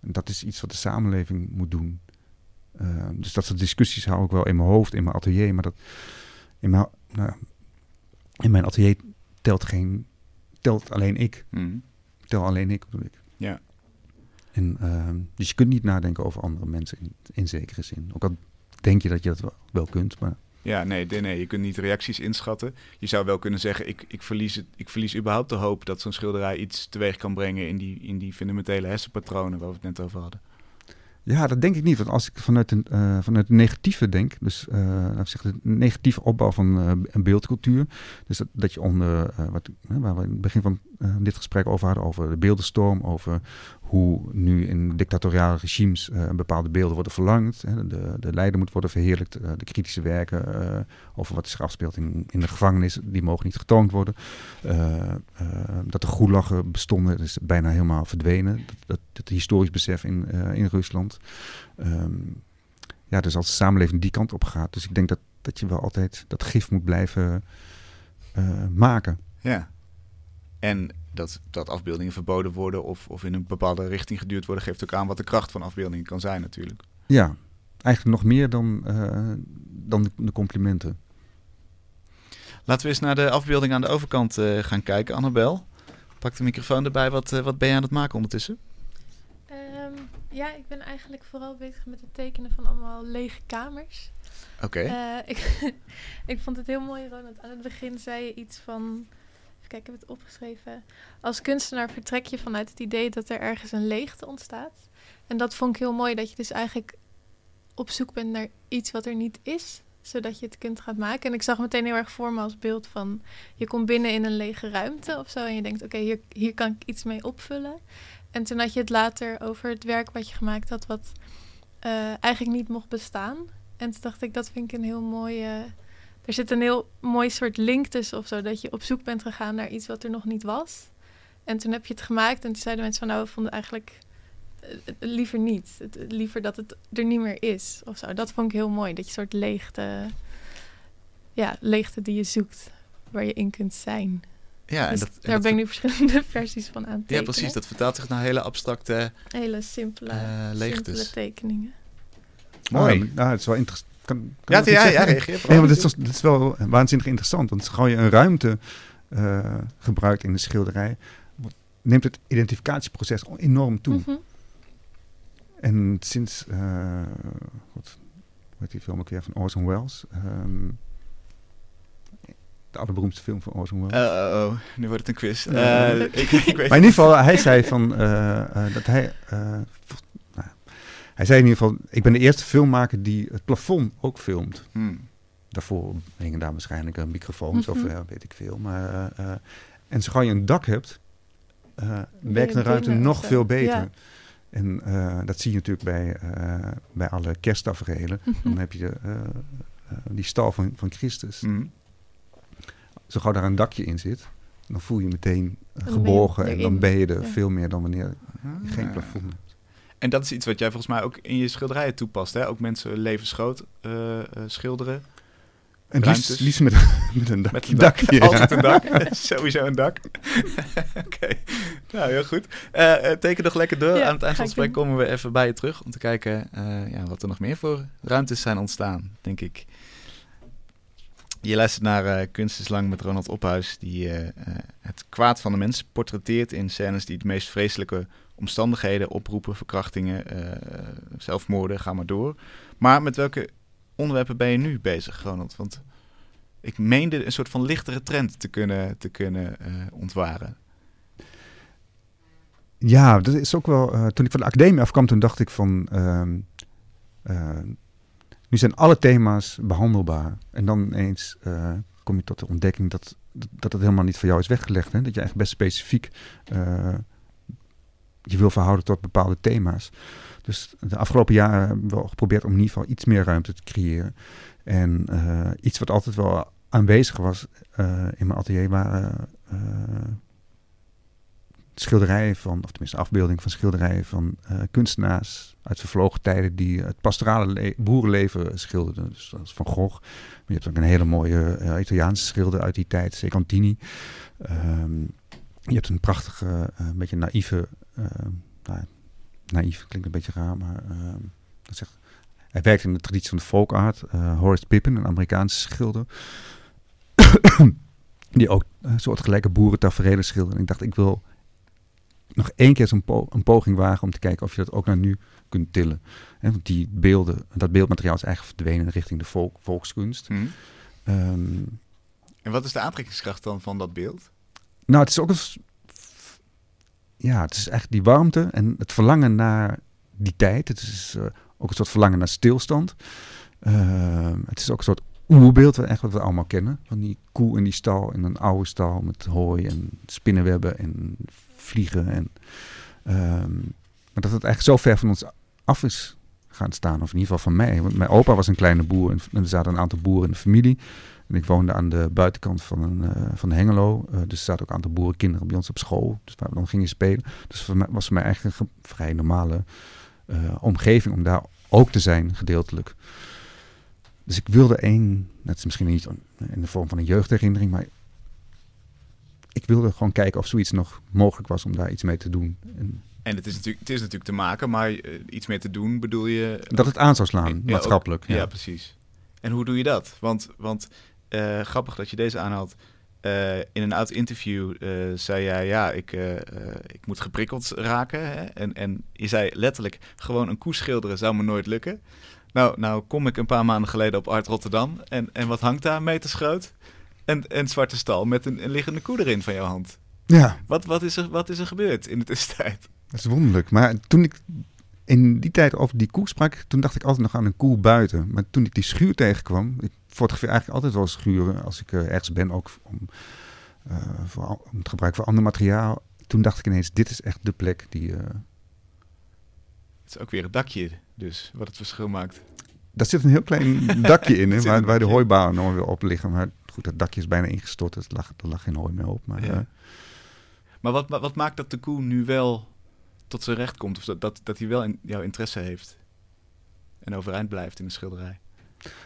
En dat is iets wat de samenleving moet doen. Eh, dus dat soort discussies hou ik wel in mijn hoofd, in mijn atelier. Maar dat in mijn, nou, in mijn atelier telt geen, telt alleen ik. Mhm. Tel alleen ik, bedoel ik. Ja. En, ehm, dus je kunt niet nadenken over andere mensen in, in zekere zin. Ook al denk je dat je dat wel, wel kunt, maar Ja, nee, nee, nee, je kunt niet reacties inschatten. Je zou wel kunnen zeggen, ik, ik, verlies, het, ik verlies überhaupt de hoop dat zo'n schilderij iets teweeg kan brengen in die, in die fundamentele hersenpatronen waar we het net over hadden. Ja, dat denk ik niet. Want als ik vanuit een, uh, vanuit een negatieve denk, dus uh, negatieve opbouw van uh, een beeldcultuur. Dus dat, dat je onder, wat, waar we in het begin van dit gesprek over hadden, over de beeldenstorm, over hoe nu in dictatoriale regimes bepaalde beelden worden verlangd. Hè, de, de leider moet worden verheerlijkt, de kritische werken over wat zich afspeelt in, in de gevangenis, die mogen niet getoond worden. dat de goelachen bestonden, is bijna helemaal verdwenen. Dat, dat, historisch besef in, in Rusland. Um, ja, dus als de samenleving die kant op gaat. Dus ik denk dat, dat je wel altijd dat gif moet blijven uh, maken. Ja. En dat, dat afbeeldingen verboden worden of, of in een bepaalde richting geduurd worden, geeft ook aan wat de kracht van afbeeldingen kan zijn natuurlijk. Ja, eigenlijk nog meer dan, uh, dan de, complimenten. Laten we eens naar de afbeelding aan de overkant uh, gaan kijken. Annabel, pak de microfoon erbij. Wat, wat ben je aan het maken ondertussen? Ja, ik ben eigenlijk vooral bezig met het tekenen van allemaal lege kamers. Oké. Eh, ik, ik vond het heel mooi, Ronald. Aan het begin zei je iets van. Kijken, ik heb het opgeschreven. Als kunstenaar vertrek je vanuit het idee dat er ergens een leegte ontstaat. En dat vond ik heel mooi, dat je dus eigenlijk op zoek bent naar iets wat er niet is, zodat je het kunt gaan maken. En ik zag meteen heel erg voor me als beeld van je komt binnen in een lege ruimte of zo en je denkt, oké, hier, hier kan ik iets mee opvullen. En toen had je het later over het werk wat je gemaakt had, wat uh, eigenlijk niet mocht bestaan. En toen dacht ik, dat vind ik een heel mooie. Er zit een heel mooi soort link tussen of zo, dat je op zoek bent gegaan naar iets wat er nog niet was. En toen heb je het gemaakt en toen zeiden mensen van, nou, we vonden eigenlijk uh, liever niet. Het, liever dat het er niet meer is of zo. Dat vond ik heel mooi, dat je soort leegte, ja, leegte die je zoekt, waar je in kunt zijn. Ja, en dus dat, daar ben ik nu verschillende versies van aan Ja, precies. Dat vertaalt zich naar hele abstracte... Hele simpele, uh, simpele tekeningen. Mooi. Oh, nou, het is wel interessant. Kan, kan ja, ja, ja, reageer Nee, maar dit is, dit is wel waanzinnig interessant. Want als je een ruimte uh, gebruikt in de schilderij... neemt het identificatieproces enorm toe. Mm -hmm. En sinds... Uh, wat, hoe heet die film ook weer? Van Orson Welles... Um, de allerberoemdste film van Orson Welles. Uh, oh, oh, nu wordt het een quiz. Uh, ik, ik weet maar in ieder geval, hij zei van uh, dat hij. Hij zei in ieder geval: Ik ben de eerste filmmaker die het plafond ook filmt. Hmm. Daarvoor hingen daar waarschijnlijk microfoons mm -hmm. of weet ik veel. Maar, en zo gauw je een dak hebt, werkt een ruimte nog veel beter. Ja. En dat zie je natuurlijk bij, bij alle kersttaferelen. Mm -hmm. Dan heb je die stal van, van Christus. Mm zo gauw daar een dakje in zit, dan voel je meteen geborgen en dan ben je er veel meer dan wanneer je geen ah. plafond hebt. En dat is iets wat jij volgens mij ook in je schilderijen toepast, hè? Ook mensen levensgroot uh, uh, schilderen. En liefst, liefst met, met een dak. Met een dak. Ja. Altijd een dak. Sowieso een dak. Oké. Okay. Nou, heel goed. Uh, teken nog lekker door. Ja, Aan het eind van het gesprek komen we even bij je terug om te kijken ja, wat er nog meer voor ruimtes zijn ontstaan, denk ik. Je luistert naar uh, Kunst is Lang met Ronald Ophuis, die uh, uh, het kwaad van de mens portretteert in scènes die de meest vreselijke omstandigheden oproepen, verkrachtingen, zelfmoorden, ga maar door. Maar met welke onderwerpen ben je nu bezig, Ronald? Want ik meende een soort van lichtere trend te kunnen, te kunnen ontwaren. Ja, dat is ook wel. toen ik van de academie afkwam, toen dacht ik van. Ehm, nu zijn alle thema's behandelbaar. En dan eens uh, kom je tot de ontdekking dat, dat het helemaal niet voor jou is weggelegd. Hè? Dat je eigenlijk best specifiek je wil verhouden tot bepaalde thema's. Dus de afgelopen jaren hebben we geprobeerd om in ieder geval iets meer ruimte te creëren. En uh, iets wat altijd wel aanwezig was in mijn atelier waren schilderijen van, of tenminste afbeelding van schilderijen van kunstenaars uit vervlogen tijden die het pastorale boerenleven schilderden. Dus dat is Van Gogh. Maar je hebt ook een hele mooie Italiaanse schilder uit die tijd, Secantini. Um, je hebt een prachtige, een beetje naïeve, nou, naïef klinkt een beetje raar, maar ehm, dat zegt, hij werkt in de traditie van de folk art. Horace Pippin, een Amerikaanse schilder. die ook een soort gelijke boerentaferelen schilderde. En ik dacht, ik wil nog één keer zo'n po een poging wagen om te kijken of je dat ook naar nu kunt tillen. Hè, want die beelden, dat beeldmateriaal is eigenlijk verdwenen richting de volk, volkskunst. Hm. Ehm, En wat is de aantrekkingskracht dan van dat beeld? nou, het is ook een... Ja, het is echt die warmte en het verlangen naar die tijd. Het is eh, ook een soort verlangen naar stilstand. Ehm, het is ook een soort oerbeeld, wat, echt wat we allemaal kennen. Van die koe in die stal, in een oude stal met hooi en spinnenwebben en vliegen. En, ehm, maar dat het eigenlijk zo ver van ons af is gaan staan, of in ieder geval van mij. Want mijn opa was een kleine boer en er zaten een aantal boeren in de familie. En ik woonde aan de buitenkant van, een, eh, van Hengelo. eh, dus er zaten ook een aantal boerenkinderen bij ons op school. Dus waar we dan gingen spelen. Dus voor mij, was voor mij eigenlijk een vrij normale eh, omgeving om daar ook te zijn, gedeeltelijk. Dus ik wilde één, dat is misschien niet in de vorm van een jeugdherinnering, maar ik wilde gewoon kijken of zoiets nog mogelijk was om daar iets mee te doen. En En het is natuurlijk, het is natuurlijk te maken, maar iets mee te doen bedoel je... dat het aan zou slaan, Ja, ook- maatschappelijk. Ja, ja. precies. En hoe doe je dat? Want, want eh, grappig dat je deze aanhaalt. Eh, in een oud interview eh, zei jij, ja, ik, ik moet geprikkeld raken. Hè? En, en je zei letterlijk, gewoon een koe schilderen zou me nooit lukken. Nou, nou kom ik een paar maanden geleden op Art Rotterdam. En, en wat hangt daar? Meters groot. En een zwarte stal met een, een liggende koe erin van jouw hand. ja, Wat, wat, is er, wat is er gebeurd in de tussentijd? dat is wonderlijk. Maar toen ik in die tijd over die koe sprak, toen dacht ik altijd nog aan een koe buiten. Maar toen ik die schuur tegenkwam, ik fotografeer eigenlijk altijd wel schuren als ik eh, ergens ben, ook om, eh, voor, om het gebruik van ander materiaal. Toen dacht ik ineens, dit is echt de plek die... eh, Het is ook weer het dakje dus, wat het verschil maakt. Daar zit een heel klein dakje in, hè, waar, waar de hooibalen nog weer op liggen. Maar goed, dat dakje is bijna ingestort, dus er lag, er lag geen hooi meer op. Maar, Ja. Maar wat, wat, wat maakt dat de koe nu wel tot zijn recht komt? Of dat, dat, dat hij wel in, jouw interesse heeft? En overeind blijft in de schilderij?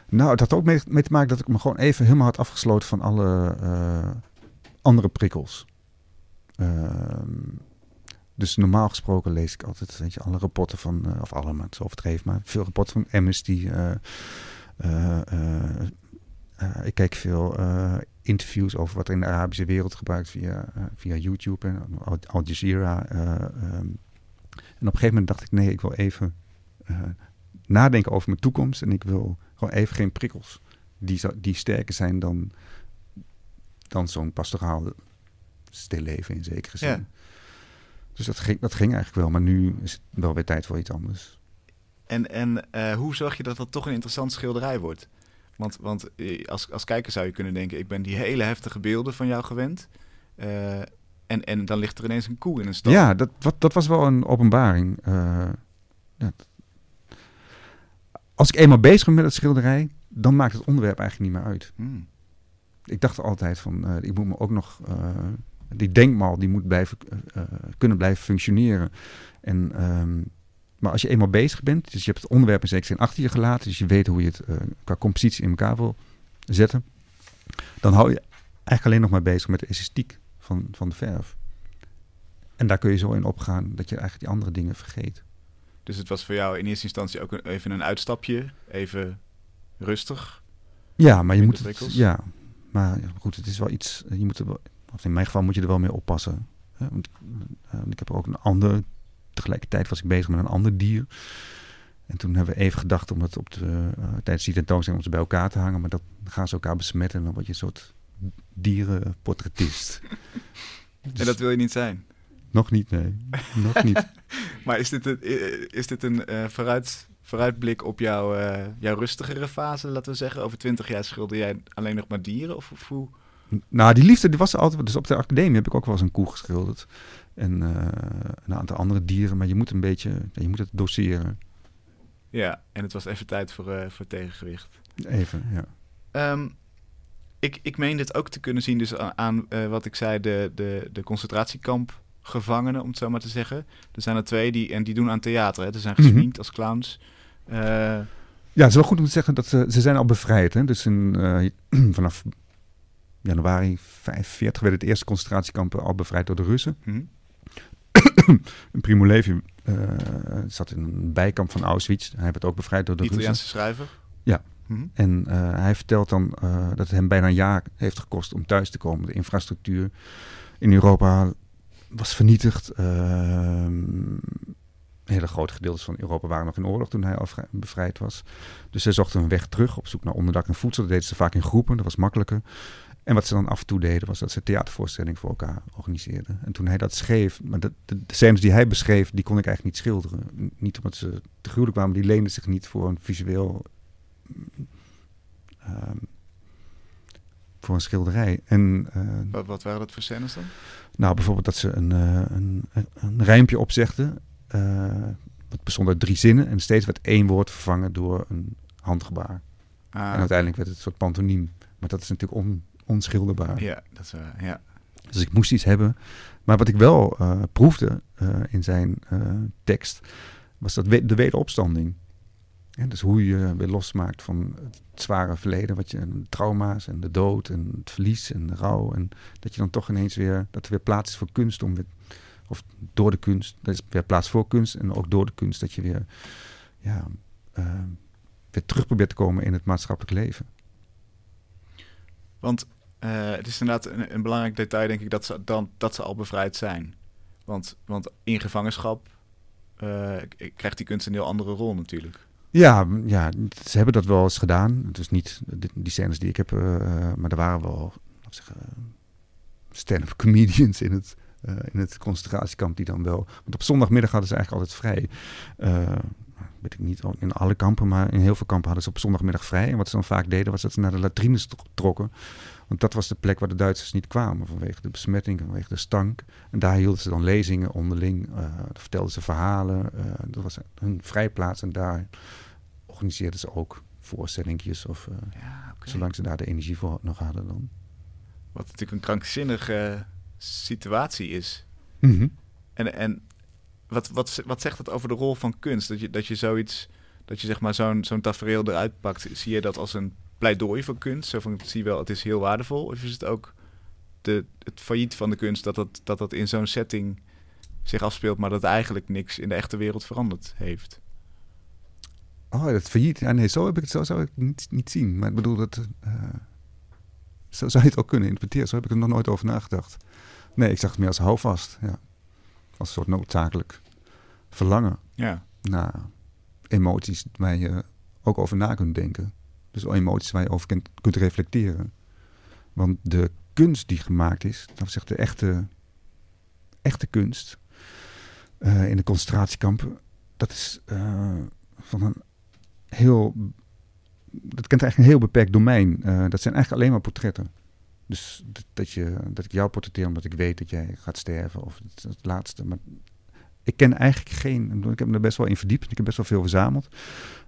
Nou, het had ook mee, te maken dat ik me gewoon even helemaal had afgesloten van alle eh, andere prikkels. Ehm, dus normaal gesproken lees ik altijd weet je, alle rapporten van, eh, of alle, maar het is overdreven, maar veel rapporten van Amnesty. eh, ik kijk veel interviews over wat er in de Arabische wereld gebruikt via, via YouTube en Al, Jazeera. eh, ehm. en op een gegeven moment dacht ik, nee, ik wil even nadenken over mijn toekomst en ik wil gewoon even geen prikkels die, die sterker zijn dan, dan zo'n pastoraal stilleven in zekere zin. Ja. Dus dat ging, dat ging eigenlijk wel, maar nu is het wel weer tijd voor iets anders. En, en eh, hoe zorg je dat dat toch een interessant schilderij wordt? Want, want eh, als, als kijker zou je kunnen denken... ik ben die hele heftige beelden van jou gewend. Eh, en, en dan ligt er ineens een koe in een stal. Ja, dat, wat, dat was wel een openbaring. Ja. Als ik eenmaal bezig ben met het schilderij, dan maakt het onderwerp eigenlijk niet meer uit. Hmm. Ik dacht altijd van, eh, ik moet me ook nog, eh, die denkmal die moet blijven, eh, kunnen blijven functioneren. En, ehm, maar als je eenmaal bezig bent, dus je hebt het onderwerp in zekere zin achter je gelaten, dus je weet hoe je het qua compositie in elkaar wil zetten, dan hou je eigenlijk alleen nog maar bezig met de esthetiek van, van de verf. En daar kun je zo in opgaan dat je eigenlijk die andere dingen vergeet. Dus het was voor jou in eerste instantie ook een, even een uitstapje. Even rustig. Ja, maar je moet het, ja, maar goed, het is wel iets. Je moet er of in mijn geval moet je er wel mee oppassen. Hè? Want, eh, ik heb ook een ander. Tegelijkertijd was ik bezig met een ander dier. En toen hebben we even gedacht om het op de, eh, tijdens die tentoonstelling om ze bij elkaar te hangen. Maar dat gaan ze elkaar besmetten en dan word je een soort dierenportretist. Dus En dat wil je niet zijn. Nog niet, nee. Nog niet. Maar is dit een, is dit een eh, vooruit, vooruitblik op jouw, eh, jouw rustigere fase, laten we zeggen? Over twintig jaar schilder jij alleen nog maar dieren? Of, of hoe? Nou, die liefde die was er altijd. Dus op de academie heb ik ook wel eens een koe geschilderd. En eh, een aantal andere dieren. Maar je moet een beetje, je moet het doseren. Ja, en het was even tijd voor, voor tegengewicht. Even, ja. Ehm, ik, ik meen dit ook te kunnen zien dus aan, aan, wat ik zei, de, de, de concentratiekampgevangenen, om het zo maar te zeggen. Er zijn er twee die, en die doen aan theater. Hè. Ze zijn Mhm. gesminkt als clowns. Eh, Ja, het is wel goed om te zeggen dat ze, ze zijn al bevrijd. Hè? Dus in, eh, vanaf januari 45 werden het eerste concentratiekampen al bevrijd door de Russen. En Primo Levi eh, zat in een bijkamp van Auschwitz. Hij werd ook bevrijd door de Russen. Italiaanse schrijver. Ja. Mhm. En hij vertelt dan dat het hem bijna een jaar heeft gekost om thuis te komen. De infrastructuur in Europa was vernietigd. Ehm, hele grote gedeeltes van Europa waren nog in oorlog toen hij bevrijd was. Dus zij zochten een weg terug op zoek naar onderdak en voedsel. Dat deden ze vaak in groepen, dat was makkelijker. En wat ze dan af en toe deden, was dat ze theatervoorstellingen voor elkaar organiseerden. En toen hij dat schreef, maar de, de, scènes die hij beschreef, die kon ik eigenlijk niet schilderen. Niet omdat ze te gruwelijk waren, maar die leenden zich niet voor een visueel... ehm, voor een schilderij. En eh, Wat, wat waren dat voor scènes dan? nou, bijvoorbeeld dat ze een, eh, een, een, rijmpje opzegden. eh dat bestond uit drie zinnen. En steeds werd één woord vervangen door een handgebaar. Ah, En uiteindelijk werd het een soort pantoniem. Maar dat is natuurlijk on, onschilderbaar. Ja, dat is. Ja. Dus ik moest iets hebben. Maar wat ik wel eh, proefde eh, in zijn eh, tekst, was dat we- de wederopstanding. Ja, dus hoe je weer losmaakt van het zware verleden, wat je, trauma's en de dood en het verlies en de rouw. En dat je dan toch ineens weer, dat er weer plaats is voor kunst om weer, of door de kunst, er is weer plaats voor kunst en ook door de kunst dat je weer, ja, eh, weer terug probeert te komen in het maatschappelijk leven. Want eh, het is inderdaad een, een belangrijk detail, denk ik, dat ze, dan, dat ze al bevrijd zijn. Want, want in gevangenschap eh, krijgt die kunst een heel andere rol natuurlijk. Ja, ja, ze hebben dat wel eens gedaan. Het is niet die, scènes die ik heb, eh, maar er waren wel zeggen, stand-up comedians in het, eh, in het concentratiekamp die dan wel. Want op zondagmiddag hadden ze eigenlijk altijd vrij. Eh, weet ik niet in alle kampen, maar in heel veel kampen hadden ze op zondagmiddag vrij. En wat ze dan vaak deden, was dat ze naar de latrines tro- trokken. Want dat was de plek waar de Duitsers niet kwamen vanwege de besmetting, vanwege de stank. En daar hielden ze dan lezingen onderling, vertelden ze verhalen. dat was hun vrijplaats en daar organiseerden ze ook voorstellingjes of eh, Ja, oké. zolang ze daar de energie voor nog hadden dan. Wat natuurlijk een krankzinnige situatie is. En, en wat, wat, wat zegt dat over de rol van kunst? Dat je, dat je zoiets, dat je zeg maar zo'n zo'n tafereel eruit pakt. Zie je dat als een pleidooi voor kunst? Zo van, zie je wel, het is heel waardevol. Of is het ook de, het failliet van de kunst dat dat, dat, dat in zo'n setting zich afspeelt, maar dat eigenlijk niks in de echte wereld veranderd heeft? Oh, dat failliet. Ja, nee, zo, heb ik het, zo zou ik het niet, niet zien. Maar ik bedoel, dat, eh, zo zou je het ook kunnen interpreteren. Zo heb ik er nog nooit over nagedacht. Nee, ik zag het meer als houvast. Ja. Als een soort noodzakelijk verlangen Ja, naar emoties waar je ook over na kunt denken. Dus emoties waar je over kunt, kunt reflecteren. Want de kunst die gemaakt is, dat zeggen de echte, echte kunst eh, in de concentratiekampen, dat is eh, van een heel. Dat kent eigenlijk een heel beperkt domein. Eh, dat zijn eigenlijk alleen maar portretten. Dus dat, je, dat ik jou portretteer omdat ik weet dat jij gaat sterven. Of het, laatste. Maar ik ken eigenlijk geen. Ik, heb me er best wel in verdiept. Ik heb best wel veel verzameld.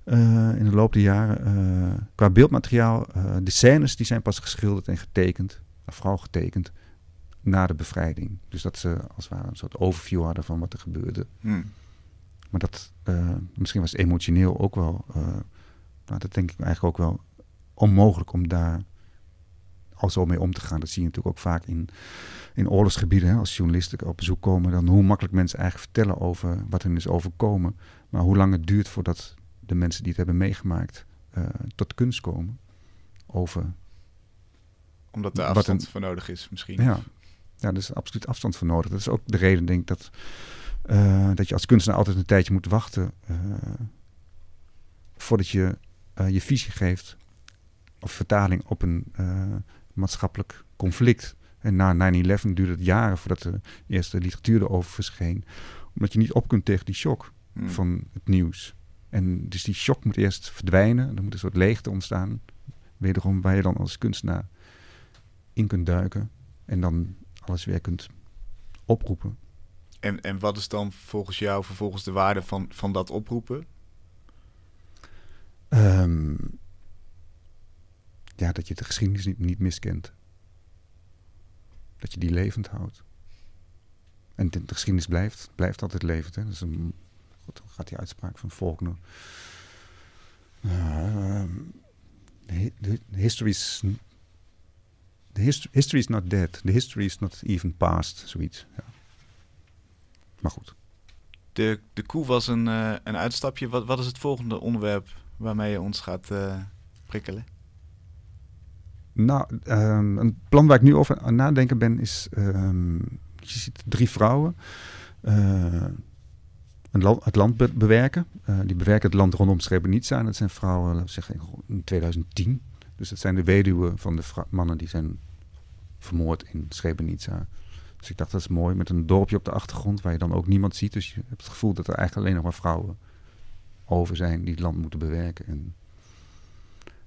eh, in de loop der jaren. Eh, qua beeldmateriaal. de scènes die zijn pas geschilderd en getekend. Vooral getekend. Na de bevrijding. Dus dat ze als het ware een soort overview hadden van wat er gebeurde. hm. Maar dat, eh, misschien was het emotioneel ook wel, eh, nou, dat denk ik eigenlijk ook wel onmogelijk om daar al zo mee om te gaan. Dat zie je natuurlijk ook vaak in, in oorlogsgebieden. Hè, als journalisten op bezoek komen, dan hoe makkelijk mensen eigenlijk vertellen over wat hen is overkomen. Maar hoe lang het duurt voordat de mensen die het hebben meegemaakt eh, tot kunst komen. Over, omdat de Wat afstand een- voor nodig is misschien. ja, ja, er is absoluut afstand voor nodig. Dat is ook de reden, denk ik, dat, eh, dat je als kunstenaar altijd een tijdje moet wachten eh, voordat je eh, je visie geeft of vertaling op een maatschappelijk conflict. En na 9-11 duurde het jaren voordat de eerste literatuur erover verscheen. Omdat je niet op kunt tegen die shock Hm. van het nieuws. En dus die shock moet eerst verdwijnen. Er moet een soort leegte ontstaan. Wederom waar je dan als kunstenaar in kunt duiken. En dan alles weer kunt oproepen. En, en wat is dan volgens jou vervolgens de waarde van, van dat oproepen? Ehm, ja, dat je de geschiedenis niet, niet miskent. Dat je die levend houdt. En de, de geschiedenis blijft, blijft altijd levend. Hè? Dat is een, goed, dan gaat die uitspraak van Faulkner. Ehm, the the history is... The hist- history is not dead. The history is not even past. Zoiets. Ja. Maar goed. De, de koe was een, eh, een uitstapje. Wat, wat is het volgende onderwerp waarmee je ons gaat eh, prikkelen? Nou, ehm, een plan waar ik nu over aan nadenken ben is... ehm, je ziet drie vrouwen uh, een land, het land bewerken. Uh, die bewerken het land rondom Srebrenica. En dat zijn vrouwen, laten we zeggen, in 2010. Dus dat zijn de weduwen van de mannen die zijn vermoord in Srebrenica. Dus ik dacht, dat is mooi, met een dorpje op de achtergrond waar je dan ook niemand ziet. Dus je hebt het gevoel dat er eigenlijk alleen nog maar vrouwen over zijn die het land moeten bewerken. En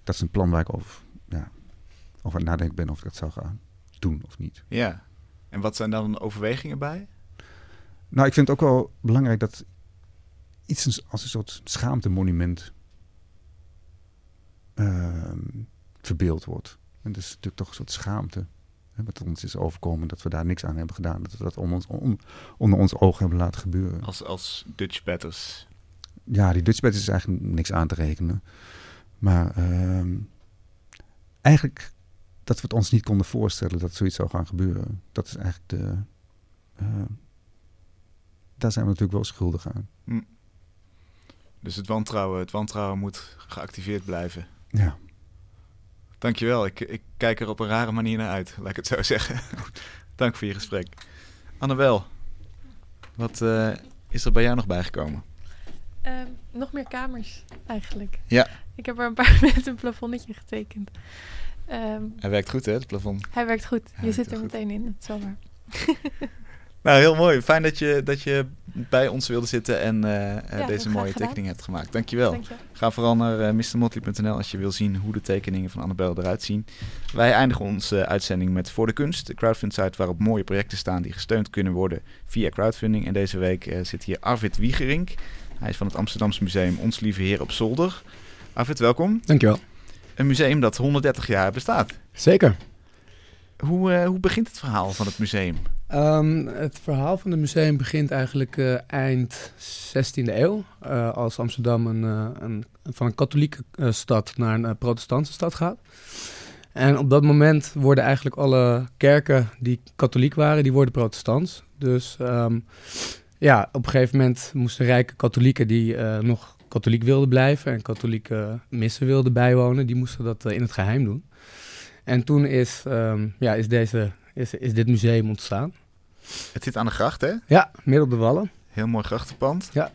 dat is een plan waar ik over, ja, over aan nadenken ben of ik dat zou gaan doen of niet. Ja, en wat zijn dan overwegingen bij? Nou, ik vind het ook wel belangrijk dat iets als een soort schaamtemonument uh, verbeeld wordt. En dat is natuurlijk toch een soort schaamte wat ons is overkomen, dat we daar niks aan hebben gedaan. Dat we dat onder ons, onder ons ogen hebben laten gebeuren. Als, als Dutch Batters? Ja, die Dutch Batters is eigenlijk niks aan te rekenen. Maar uh, eigenlijk dat we het ons niet konden voorstellen dat zoiets zou gaan gebeuren. Dat is eigenlijk de... Uh, daar zijn we natuurlijk wel schuldig aan. Hm. Dus het wantrouwen, het wantrouwen moet geactiveerd blijven. Ja. Dankjewel. Ik, ik kijk er op een rare manier naar uit, laat ik het zo zeggen. Dank voor je gesprek. Annabel, wat uh, is er bij jou nog bijgekomen? Uh, nog meer kamers, eigenlijk. Ja. Ik heb er een paar met een plafonnetje getekend. Um, hij werkt goed, hè, het plafond? Hij werkt goed. je zit er meteen in, het zomaar. Nou, heel mooi. Fijn dat je, dat je bij ons wilde zitten en uh, deze mooie tekening hebt gemaakt. Dankjewel. Dank je. Ga vooral naar uh, mrmotley.nl als je wil zien hoe de tekeningen van Annabel eruit zien. Wij eindigen onze uitzending met Voor de Kunst, de crowdfund site waarop mooie projecten staan die gesteund kunnen worden via crowdfunding. En deze week uh, zit hier Arvid Wiegerink. Hij is van het Amsterdamse Museum Ons Lieve Heer op Zolder. Arvid, welkom. Dankjewel. Een museum dat 130 jaar bestaat. Zeker. Hoe, hoe begint het verhaal van het museum? Um, het verhaal van het museum begint eigenlijk uh, eind 16e eeuw. Uh, als Amsterdam een, uh, een, van een katholieke stad naar een protestantse stad gaat. En op dat moment worden eigenlijk alle kerken die katholiek waren, die worden protestants. Dus um, ja, op een gegeven moment moesten rijke katholieken die nog katholiek wilden blijven en katholieke missen wilden bijwonen, die moesten dat in het geheim doen. En toen is, um, ja, is, deze, is, is dit museum ontstaan. Het zit aan de gracht, hè? Ja, midden op de wallen. Heel mooi grachtenpand. Ja.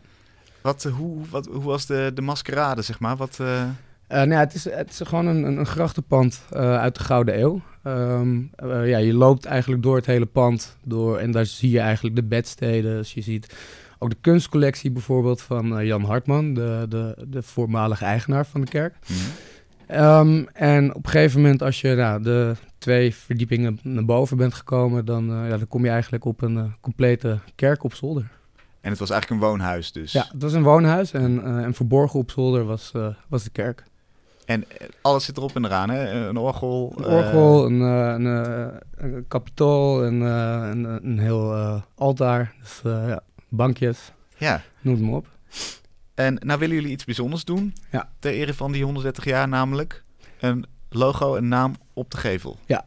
Wat, eh, hoe, wat, hoe was de, de maskerade, zeg maar? Wat, uh... Uh, nou ja, het, is, het is gewoon een, een, grachtenpand uit de Gouden Eeuw. Um, ja, je loopt eigenlijk door het hele pand door en daar zie je eigenlijk de bedsteden. Dus je ziet ook de kunstcollectie bijvoorbeeld van Jan Hartman, de, de, de voormalige eigenaar van de kerk. Mhm. Um, en op een gegeven moment, als je nou, de twee verdiepingen naar boven bent gekomen, dan, uh, ja, dan kom je eigenlijk op een uh, complete kerk op zolder. En het was eigenlijk een woonhuis dus? Ja, het was een woonhuis en, uh, en verborgen op zolder was, was de kerk. En alles zit erop en eraan, hè? Een orgel? Een orgel, een, een, een, kapitool, en een, een heel altaar, dus, ja, bankjes, ja. noem het maar op. En nou willen jullie iets bijzonders doen, ja. ter ere van die 130 jaar namelijk. Een logo en naam op de gevel. Ja,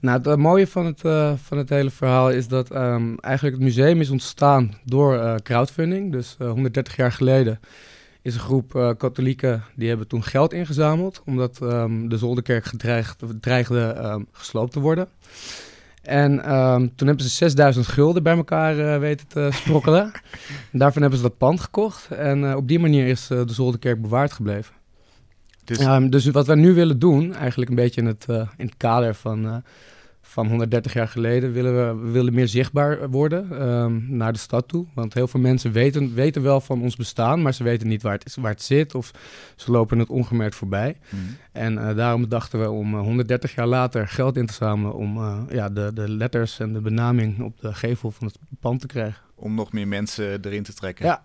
nou het mooie van het, uh, van het hele verhaal is dat um, eigenlijk het museum is ontstaan door uh, crowdfunding. Dus uh, 130 jaar geleden is een groep katholieken die hebben toen geld ingezameld, omdat um, de Zolderkerk gedreigd, dreigde um, gesloopt te worden. En toen hebben ze 6000 gulden bij elkaar weten te sprokkelen. en daarvan hebben ze dat pand gekocht. En op die manier is de Zolderkerk bewaard gebleven. Dus... Um, dus wat we nu willen doen, eigenlijk een beetje in het, in het kader van, van 130 jaar geleden, willen we, we willen meer zichtbaar worden um, naar de stad toe. Want heel veel mensen weten, weten wel van ons bestaan, maar ze weten niet waar het, is, waar het zit of ze lopen het ongemerkt voorbij. Mm. En uh, daarom dachten we om 130 jaar later geld in te zamelen om ja, de, de letters en de benaming op de gevel van het pand te krijgen. Om nog meer mensen erin te trekken. Ja,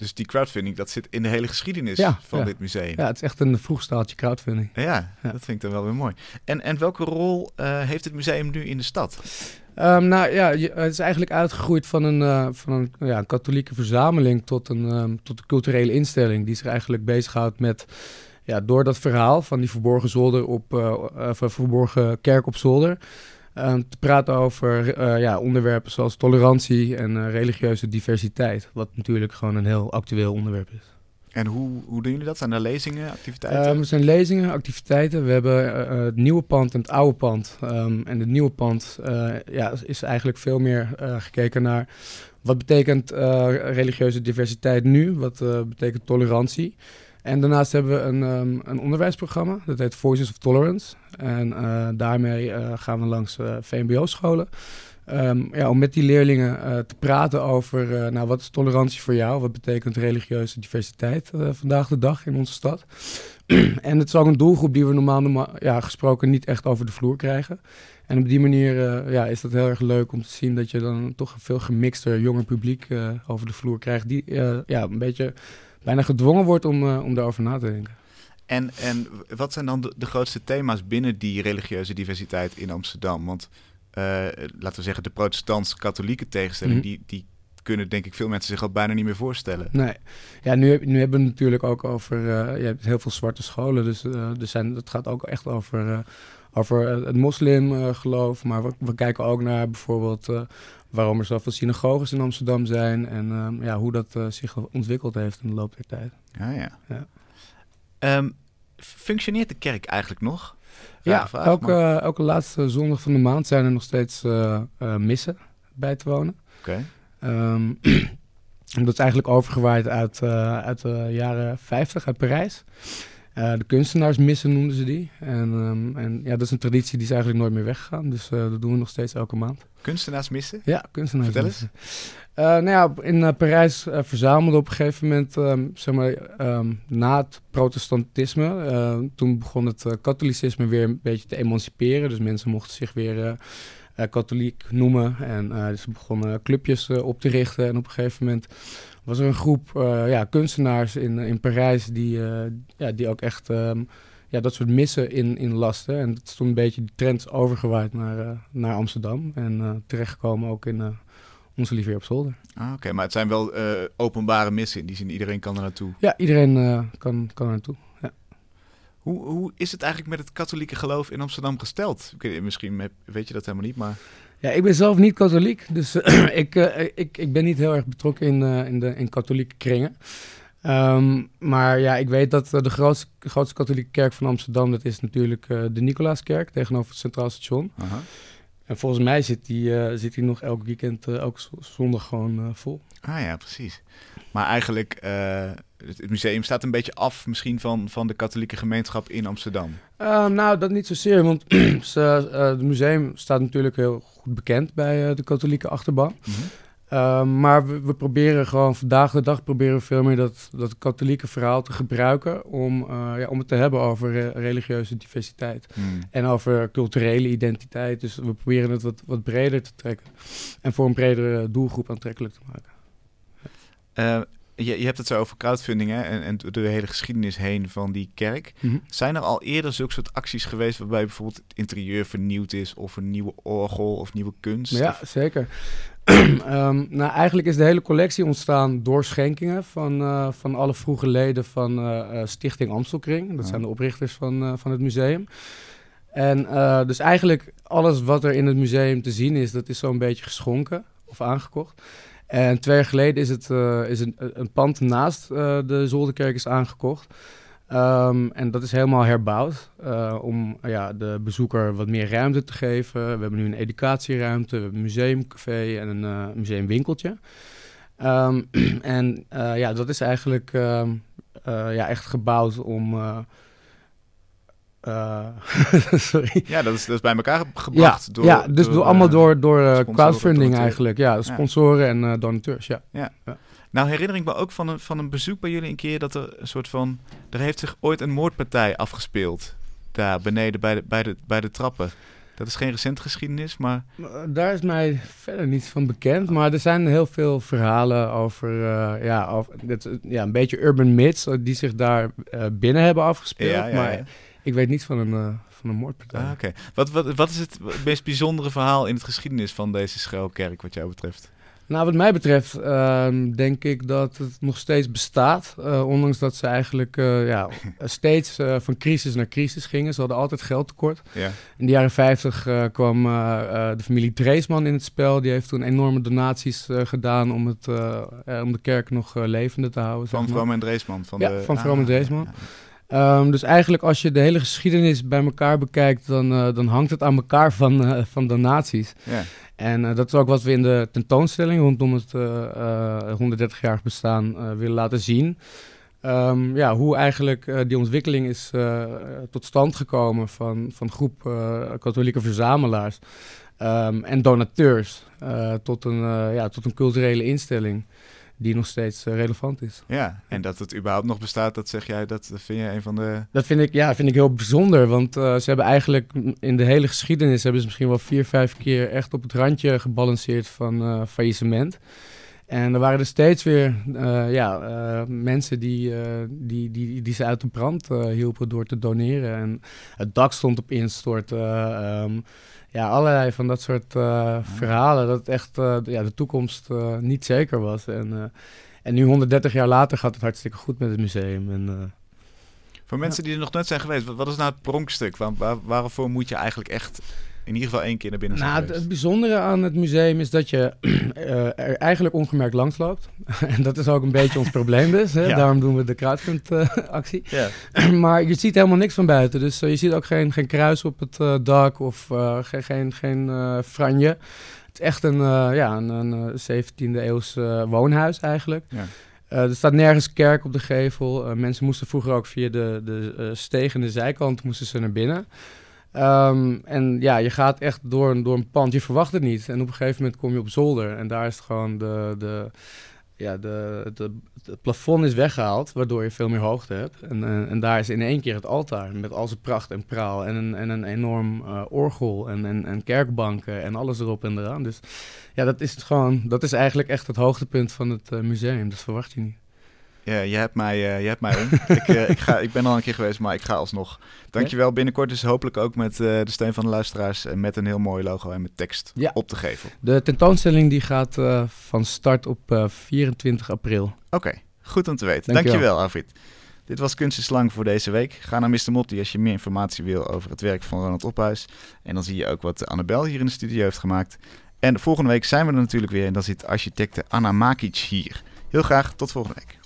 dus die crowdfunding, dat zit in de hele geschiedenis van dit museum. Ja, het is echt een vroeg staaltje crowdfunding. Ja, ja, dat vind ik dan wel weer mooi. En, en welke rol uh, heeft het museum nu in de stad? Um, nou ja, het is eigenlijk uitgegroeid van een, uh, van een ja, katholieke verzameling tot een, um, tot een culturele instelling die zich eigenlijk bezighoudt met ja, door dat verhaal van die verborgen zolder op uh, verborgen kerk op zolder Ehm, te praten over uh, ja, onderwerpen zoals tolerantie en uh, religieuze diversiteit. Wat natuurlijk gewoon een heel actueel onderwerp is. En hoe, hoe doen jullie dat? Zijn er lezingen, activiteiten? Um, er zijn lezingen, activiteiten. We hebben uh, het nieuwe pand en het oude pand. Um, en het nieuwe pand uh, ja, is eigenlijk veel meer uh, gekeken naar wat betekent religieuze diversiteit nu, wat betekent tolerantie. En daarnaast hebben we een, um, een onderwijsprogramma, dat heet Voices of Tolerance. En daarmee gaan we langs VMBO-scholen. Um, ja, om met die leerlingen te praten over nou, wat is tolerantie voor jou? Wat betekent religieuze diversiteit vandaag de dag in onze stad? en het is ook een doelgroep die we normaal ja, gesproken niet echt over de vloer krijgen. En op die manier ja, is dat heel erg leuk om te zien dat je dan toch een veel gemixter jonger publiek over de vloer krijgt. Die ja, een beetje bijna gedwongen wordt om, om daarover na te denken. En, en wat zijn dan de, de grootste thema's binnen die religieuze diversiteit in Amsterdam? Want uh, laten we zeggen, de protestants-katholieke tegenstelling, mm -hmm. die, die kunnen denk ik veel mensen zich al bijna niet meer voorstellen. Nee, ja, nu, nu hebben we het natuurlijk ook over, uh, je hebt heel veel zwarte scholen, dus uh, er zijn, het gaat ook echt over, uh, over het moslimgeloof, maar we, we, kijken ook naar bijvoorbeeld waarom er zoveel synagoges in Amsterdam zijn en ja, hoe dat zich ontwikkeld heeft in de loop der tijd. Ja, ja. ja. Um, functioneert de kerk eigenlijk nog? Ja, vraag, elke, maar... elke laatste zondag van de maand zijn er nog steeds missen bij te wonen. Oké. Okay. Um, dat is eigenlijk overgewaaid uit, uh, uit de jaren 50 uit Parijs. de kunstenaarsmissen noemden ze die. En, um, en ja, dat is een traditie die is eigenlijk nooit meer weggegaan. Dus dat doen we nog steeds elke maand. Kunstenaarsmissen? Ja, kunstenaarsmissen. Uh, nou ja, in uh, Parijs uh, verzamelde op een gegeven moment, um, zeg maar, um, na het protestantisme, toen begon het katholicisme weer een beetje te emanciperen. Dus mensen mochten zich weer katholiek noemen en ze begonnen clubjes op te richten. En op een gegeven moment was er een groep ja, kunstenaars in, in Parijs die, ja, die ook echt um, ja, dat soort missen in, in lasten. En dat is toen een beetje die trend overgewaaid naar, naar Amsterdam en terechtgekomen ook in onze Lieve op zolder. Ah, Oké, maar het zijn wel uh, openbare missen in die zin. Iedereen kan er naartoe. Ja, iedereen uh, kan, kan er naartoe. Hoe, hoe is het eigenlijk met het katholieke geloof in Amsterdam gesteld? Misschien weet je dat helemaal niet, maar... Ja, ik ben zelf niet katholiek, dus uh, ik, ik, ik ben niet heel erg betrokken in, in, de, in katholieke kringen. Um, maar ja, ik weet dat de grootste, grootste katholieke kerk van Amsterdam, dat is natuurlijk de Nicolaaskerk tegenover het Centraal Station. Aha. En volgens mij zit die, uh, zit die nog elk weekend, uh, elke zondag gewoon uh, vol. Ah ja, precies. Maar eigenlijk, het museum staat een beetje af misschien van, van de katholieke gemeenschap in Amsterdam. Ehm, nou, dat niet zozeer, want het museum staat natuurlijk heel goed bekend bij de katholieke achterban. Mm -hmm. Uh, maar we, we, proberen gewoon vandaag de dag proberen we veel meer dat, dat katholieke verhaal te gebruiken om, ja, om het te hebben over re religieuze diversiteit mm. en over culturele identiteit. Dus we proberen het wat, wat breder te trekken en voor een bredere doelgroep aantrekkelijk te maken. Je, je hebt het zo over crowdfunding hè? En, en de hele geschiedenis heen van die kerk. Mm -hmm. Zijn er al eerder zulke soort acties geweest waarbij bijvoorbeeld het interieur vernieuwd is of een nieuwe orgel of nieuwe kunst? Ja, of... zeker. um, nou, eigenlijk is de hele collectie ontstaan door schenkingen van, uh, van alle vroege leden van uh, Stichting Amstelkring. Dat Ja. zijn de oprichters van, uh, van het museum. En dus eigenlijk alles wat er in het museum te zien is, dat is zo'n beetje geschonken of aangekocht. En twee jaar geleden is, het, uh, is een, een pand naast uh, de Zolderkerk is aangekocht. Um, en dat is helemaal herbouwd uh, om ja, de bezoeker wat meer ruimte te geven. We hebben nu een educatieruimte, we hebben een museumcafé en een museumwinkeltje. Um, en ja, dat is eigenlijk ja, echt gebouwd om... sorry. Ja, dat is, dat is bij elkaar gebracht. Ja, door, ja dus door, allemaal door, door sponsoren, crowdfunding eigenlijk. Ja, sponsoren en donateurs, ja. Nou herinner ik me ook van een, van een bezoek bij jullie een keer dat er een soort van... Er heeft zich ooit een moordpartij afgespeeld. Daar beneden bij de, bij de, bij de trappen. Dat is geen recente geschiedenis, maar... Daar is mij verder niets van bekend. Maar er zijn heel veel verhalen over, uh, ja, over dit, ja, een beetje urban myths... die zich daar uh, binnen hebben afgespeeld. Ja, ja, maar ja. Ik weet niet van een, uh, van een moordpartij. Ah. Okay. Wat, wat, wat is het meest bijzondere verhaal in het geschiedenis van deze schuilkerk wat jou betreft? Nou, wat mij betreft ehm, denk ik dat het nog steeds bestaat. Uh, ondanks dat ze eigenlijk uh, ja, steeds van crisis naar crisis gingen. Ze hadden altijd geldtekort. Ja. In de jaren 50 kwam de familie Dreesman in het spel. Die heeft toen enorme donaties gedaan om, het, om de kerk nog levende te houden. Van Vroom en Dreesman? Van ja, de... van Vroom en Dreesman. Um, dus eigenlijk als je de hele geschiedenis bij elkaar bekijkt, dan, uh, dan hangt het aan elkaar van, uh, van donaties. Ja. En uh, dat is ook wat we in de tentoonstelling rondom het 130-jarig bestaan willen laten zien. Um, ja, hoe eigenlijk die ontwikkeling is tot stand gekomen van, van groep katholieke verzamelaars um, en donateurs tot, een, ja, tot een culturele instelling die nog steeds uh, relevant is. Ja, en dat het überhaupt nog bestaat, dat zeg jij, dat vind je een van de... Dat vind ik, ja, vind ik heel bijzonder, want uh, ze hebben eigenlijk in de hele geschiedenis, hebben ze misschien wel vier, vijf keer echt op het randje gebalanceerd van uh, faillissement. En er waren er steeds weer ja, mensen die, die, die, die ze uit de brand hielpen door te doneren. En het dak stond op instorten. Um, ja, allerlei van dat soort uh, verhalen. Dat echt uh, ja, de toekomst uh, niet zeker was. En, en nu 130 jaar later gaat het hartstikke goed met het museum. En, Voor mensen die er nog nooit zijn geweest, wat, wat is nou het pronkstuk? Waar, waar, waarvoor moet je eigenlijk echt in ieder geval één keer naar binnen zijn Nou, het bijzondere aan het museum is dat je uh, er eigenlijk ongemerkt langs loopt. en dat is ook een beetje ons probleem dus. Hè? Ja. Daarom doen we de crowdfund-actie. Ja. maar je ziet helemaal niks van buiten. Dus uh, je ziet ook geen, geen kruis op het uh, dak of geen, geen, geen franje. Het is echt een, ja, een, een 17e eeuws woonhuis eigenlijk. Ja. Uh, er staat nergens kerk op de gevel. Uh, mensen moesten vroeger ook via de, de uh, steeg en de zijkant moesten ze naar binnen. Um, en ja, je gaat echt door een, door een pand. Je verwacht het niet. En op een gegeven moment kom je op zolder. En daar is het gewoon de, de, ja, de, de, het plafond is weggehaald, waardoor je veel meer hoogte hebt. En, en, en, daar is in één keer het altaar met al zijn pracht en praal. En een, en een enorm uh, orgel en, en, en kerkbanken en alles erop en eraan. Dus ja, dat is gewoon, dat is eigenlijk echt het hoogtepunt van het uh, museum. Dat verwacht je niet. Ja, je hebt mij, uh, je hebt mij om. ik, uh, ik, ga, ik ben al een keer geweest, maar ik ga alsnog. Dankjewel. Ja? Binnenkort dus hopelijk ook met uh, de steun van de luisteraars. En met een heel mooi logo en met tekst ja. op de gevel. De tentoonstelling die gaat van start op 24 april. Oké, okay, goed om te weten. Dankjewel, Dankjewel Arvid. Dit was Kunst is Lang voor deze week. Ga naar Mr. Motti als je meer informatie wil over het werk van Ronald Ophuis. En dan zie je ook wat Annabel hier in de studio heeft gemaakt. En volgende week zijn we er natuurlijk weer. En dan zit architecte Anna Makic hier. Heel graag tot volgende week.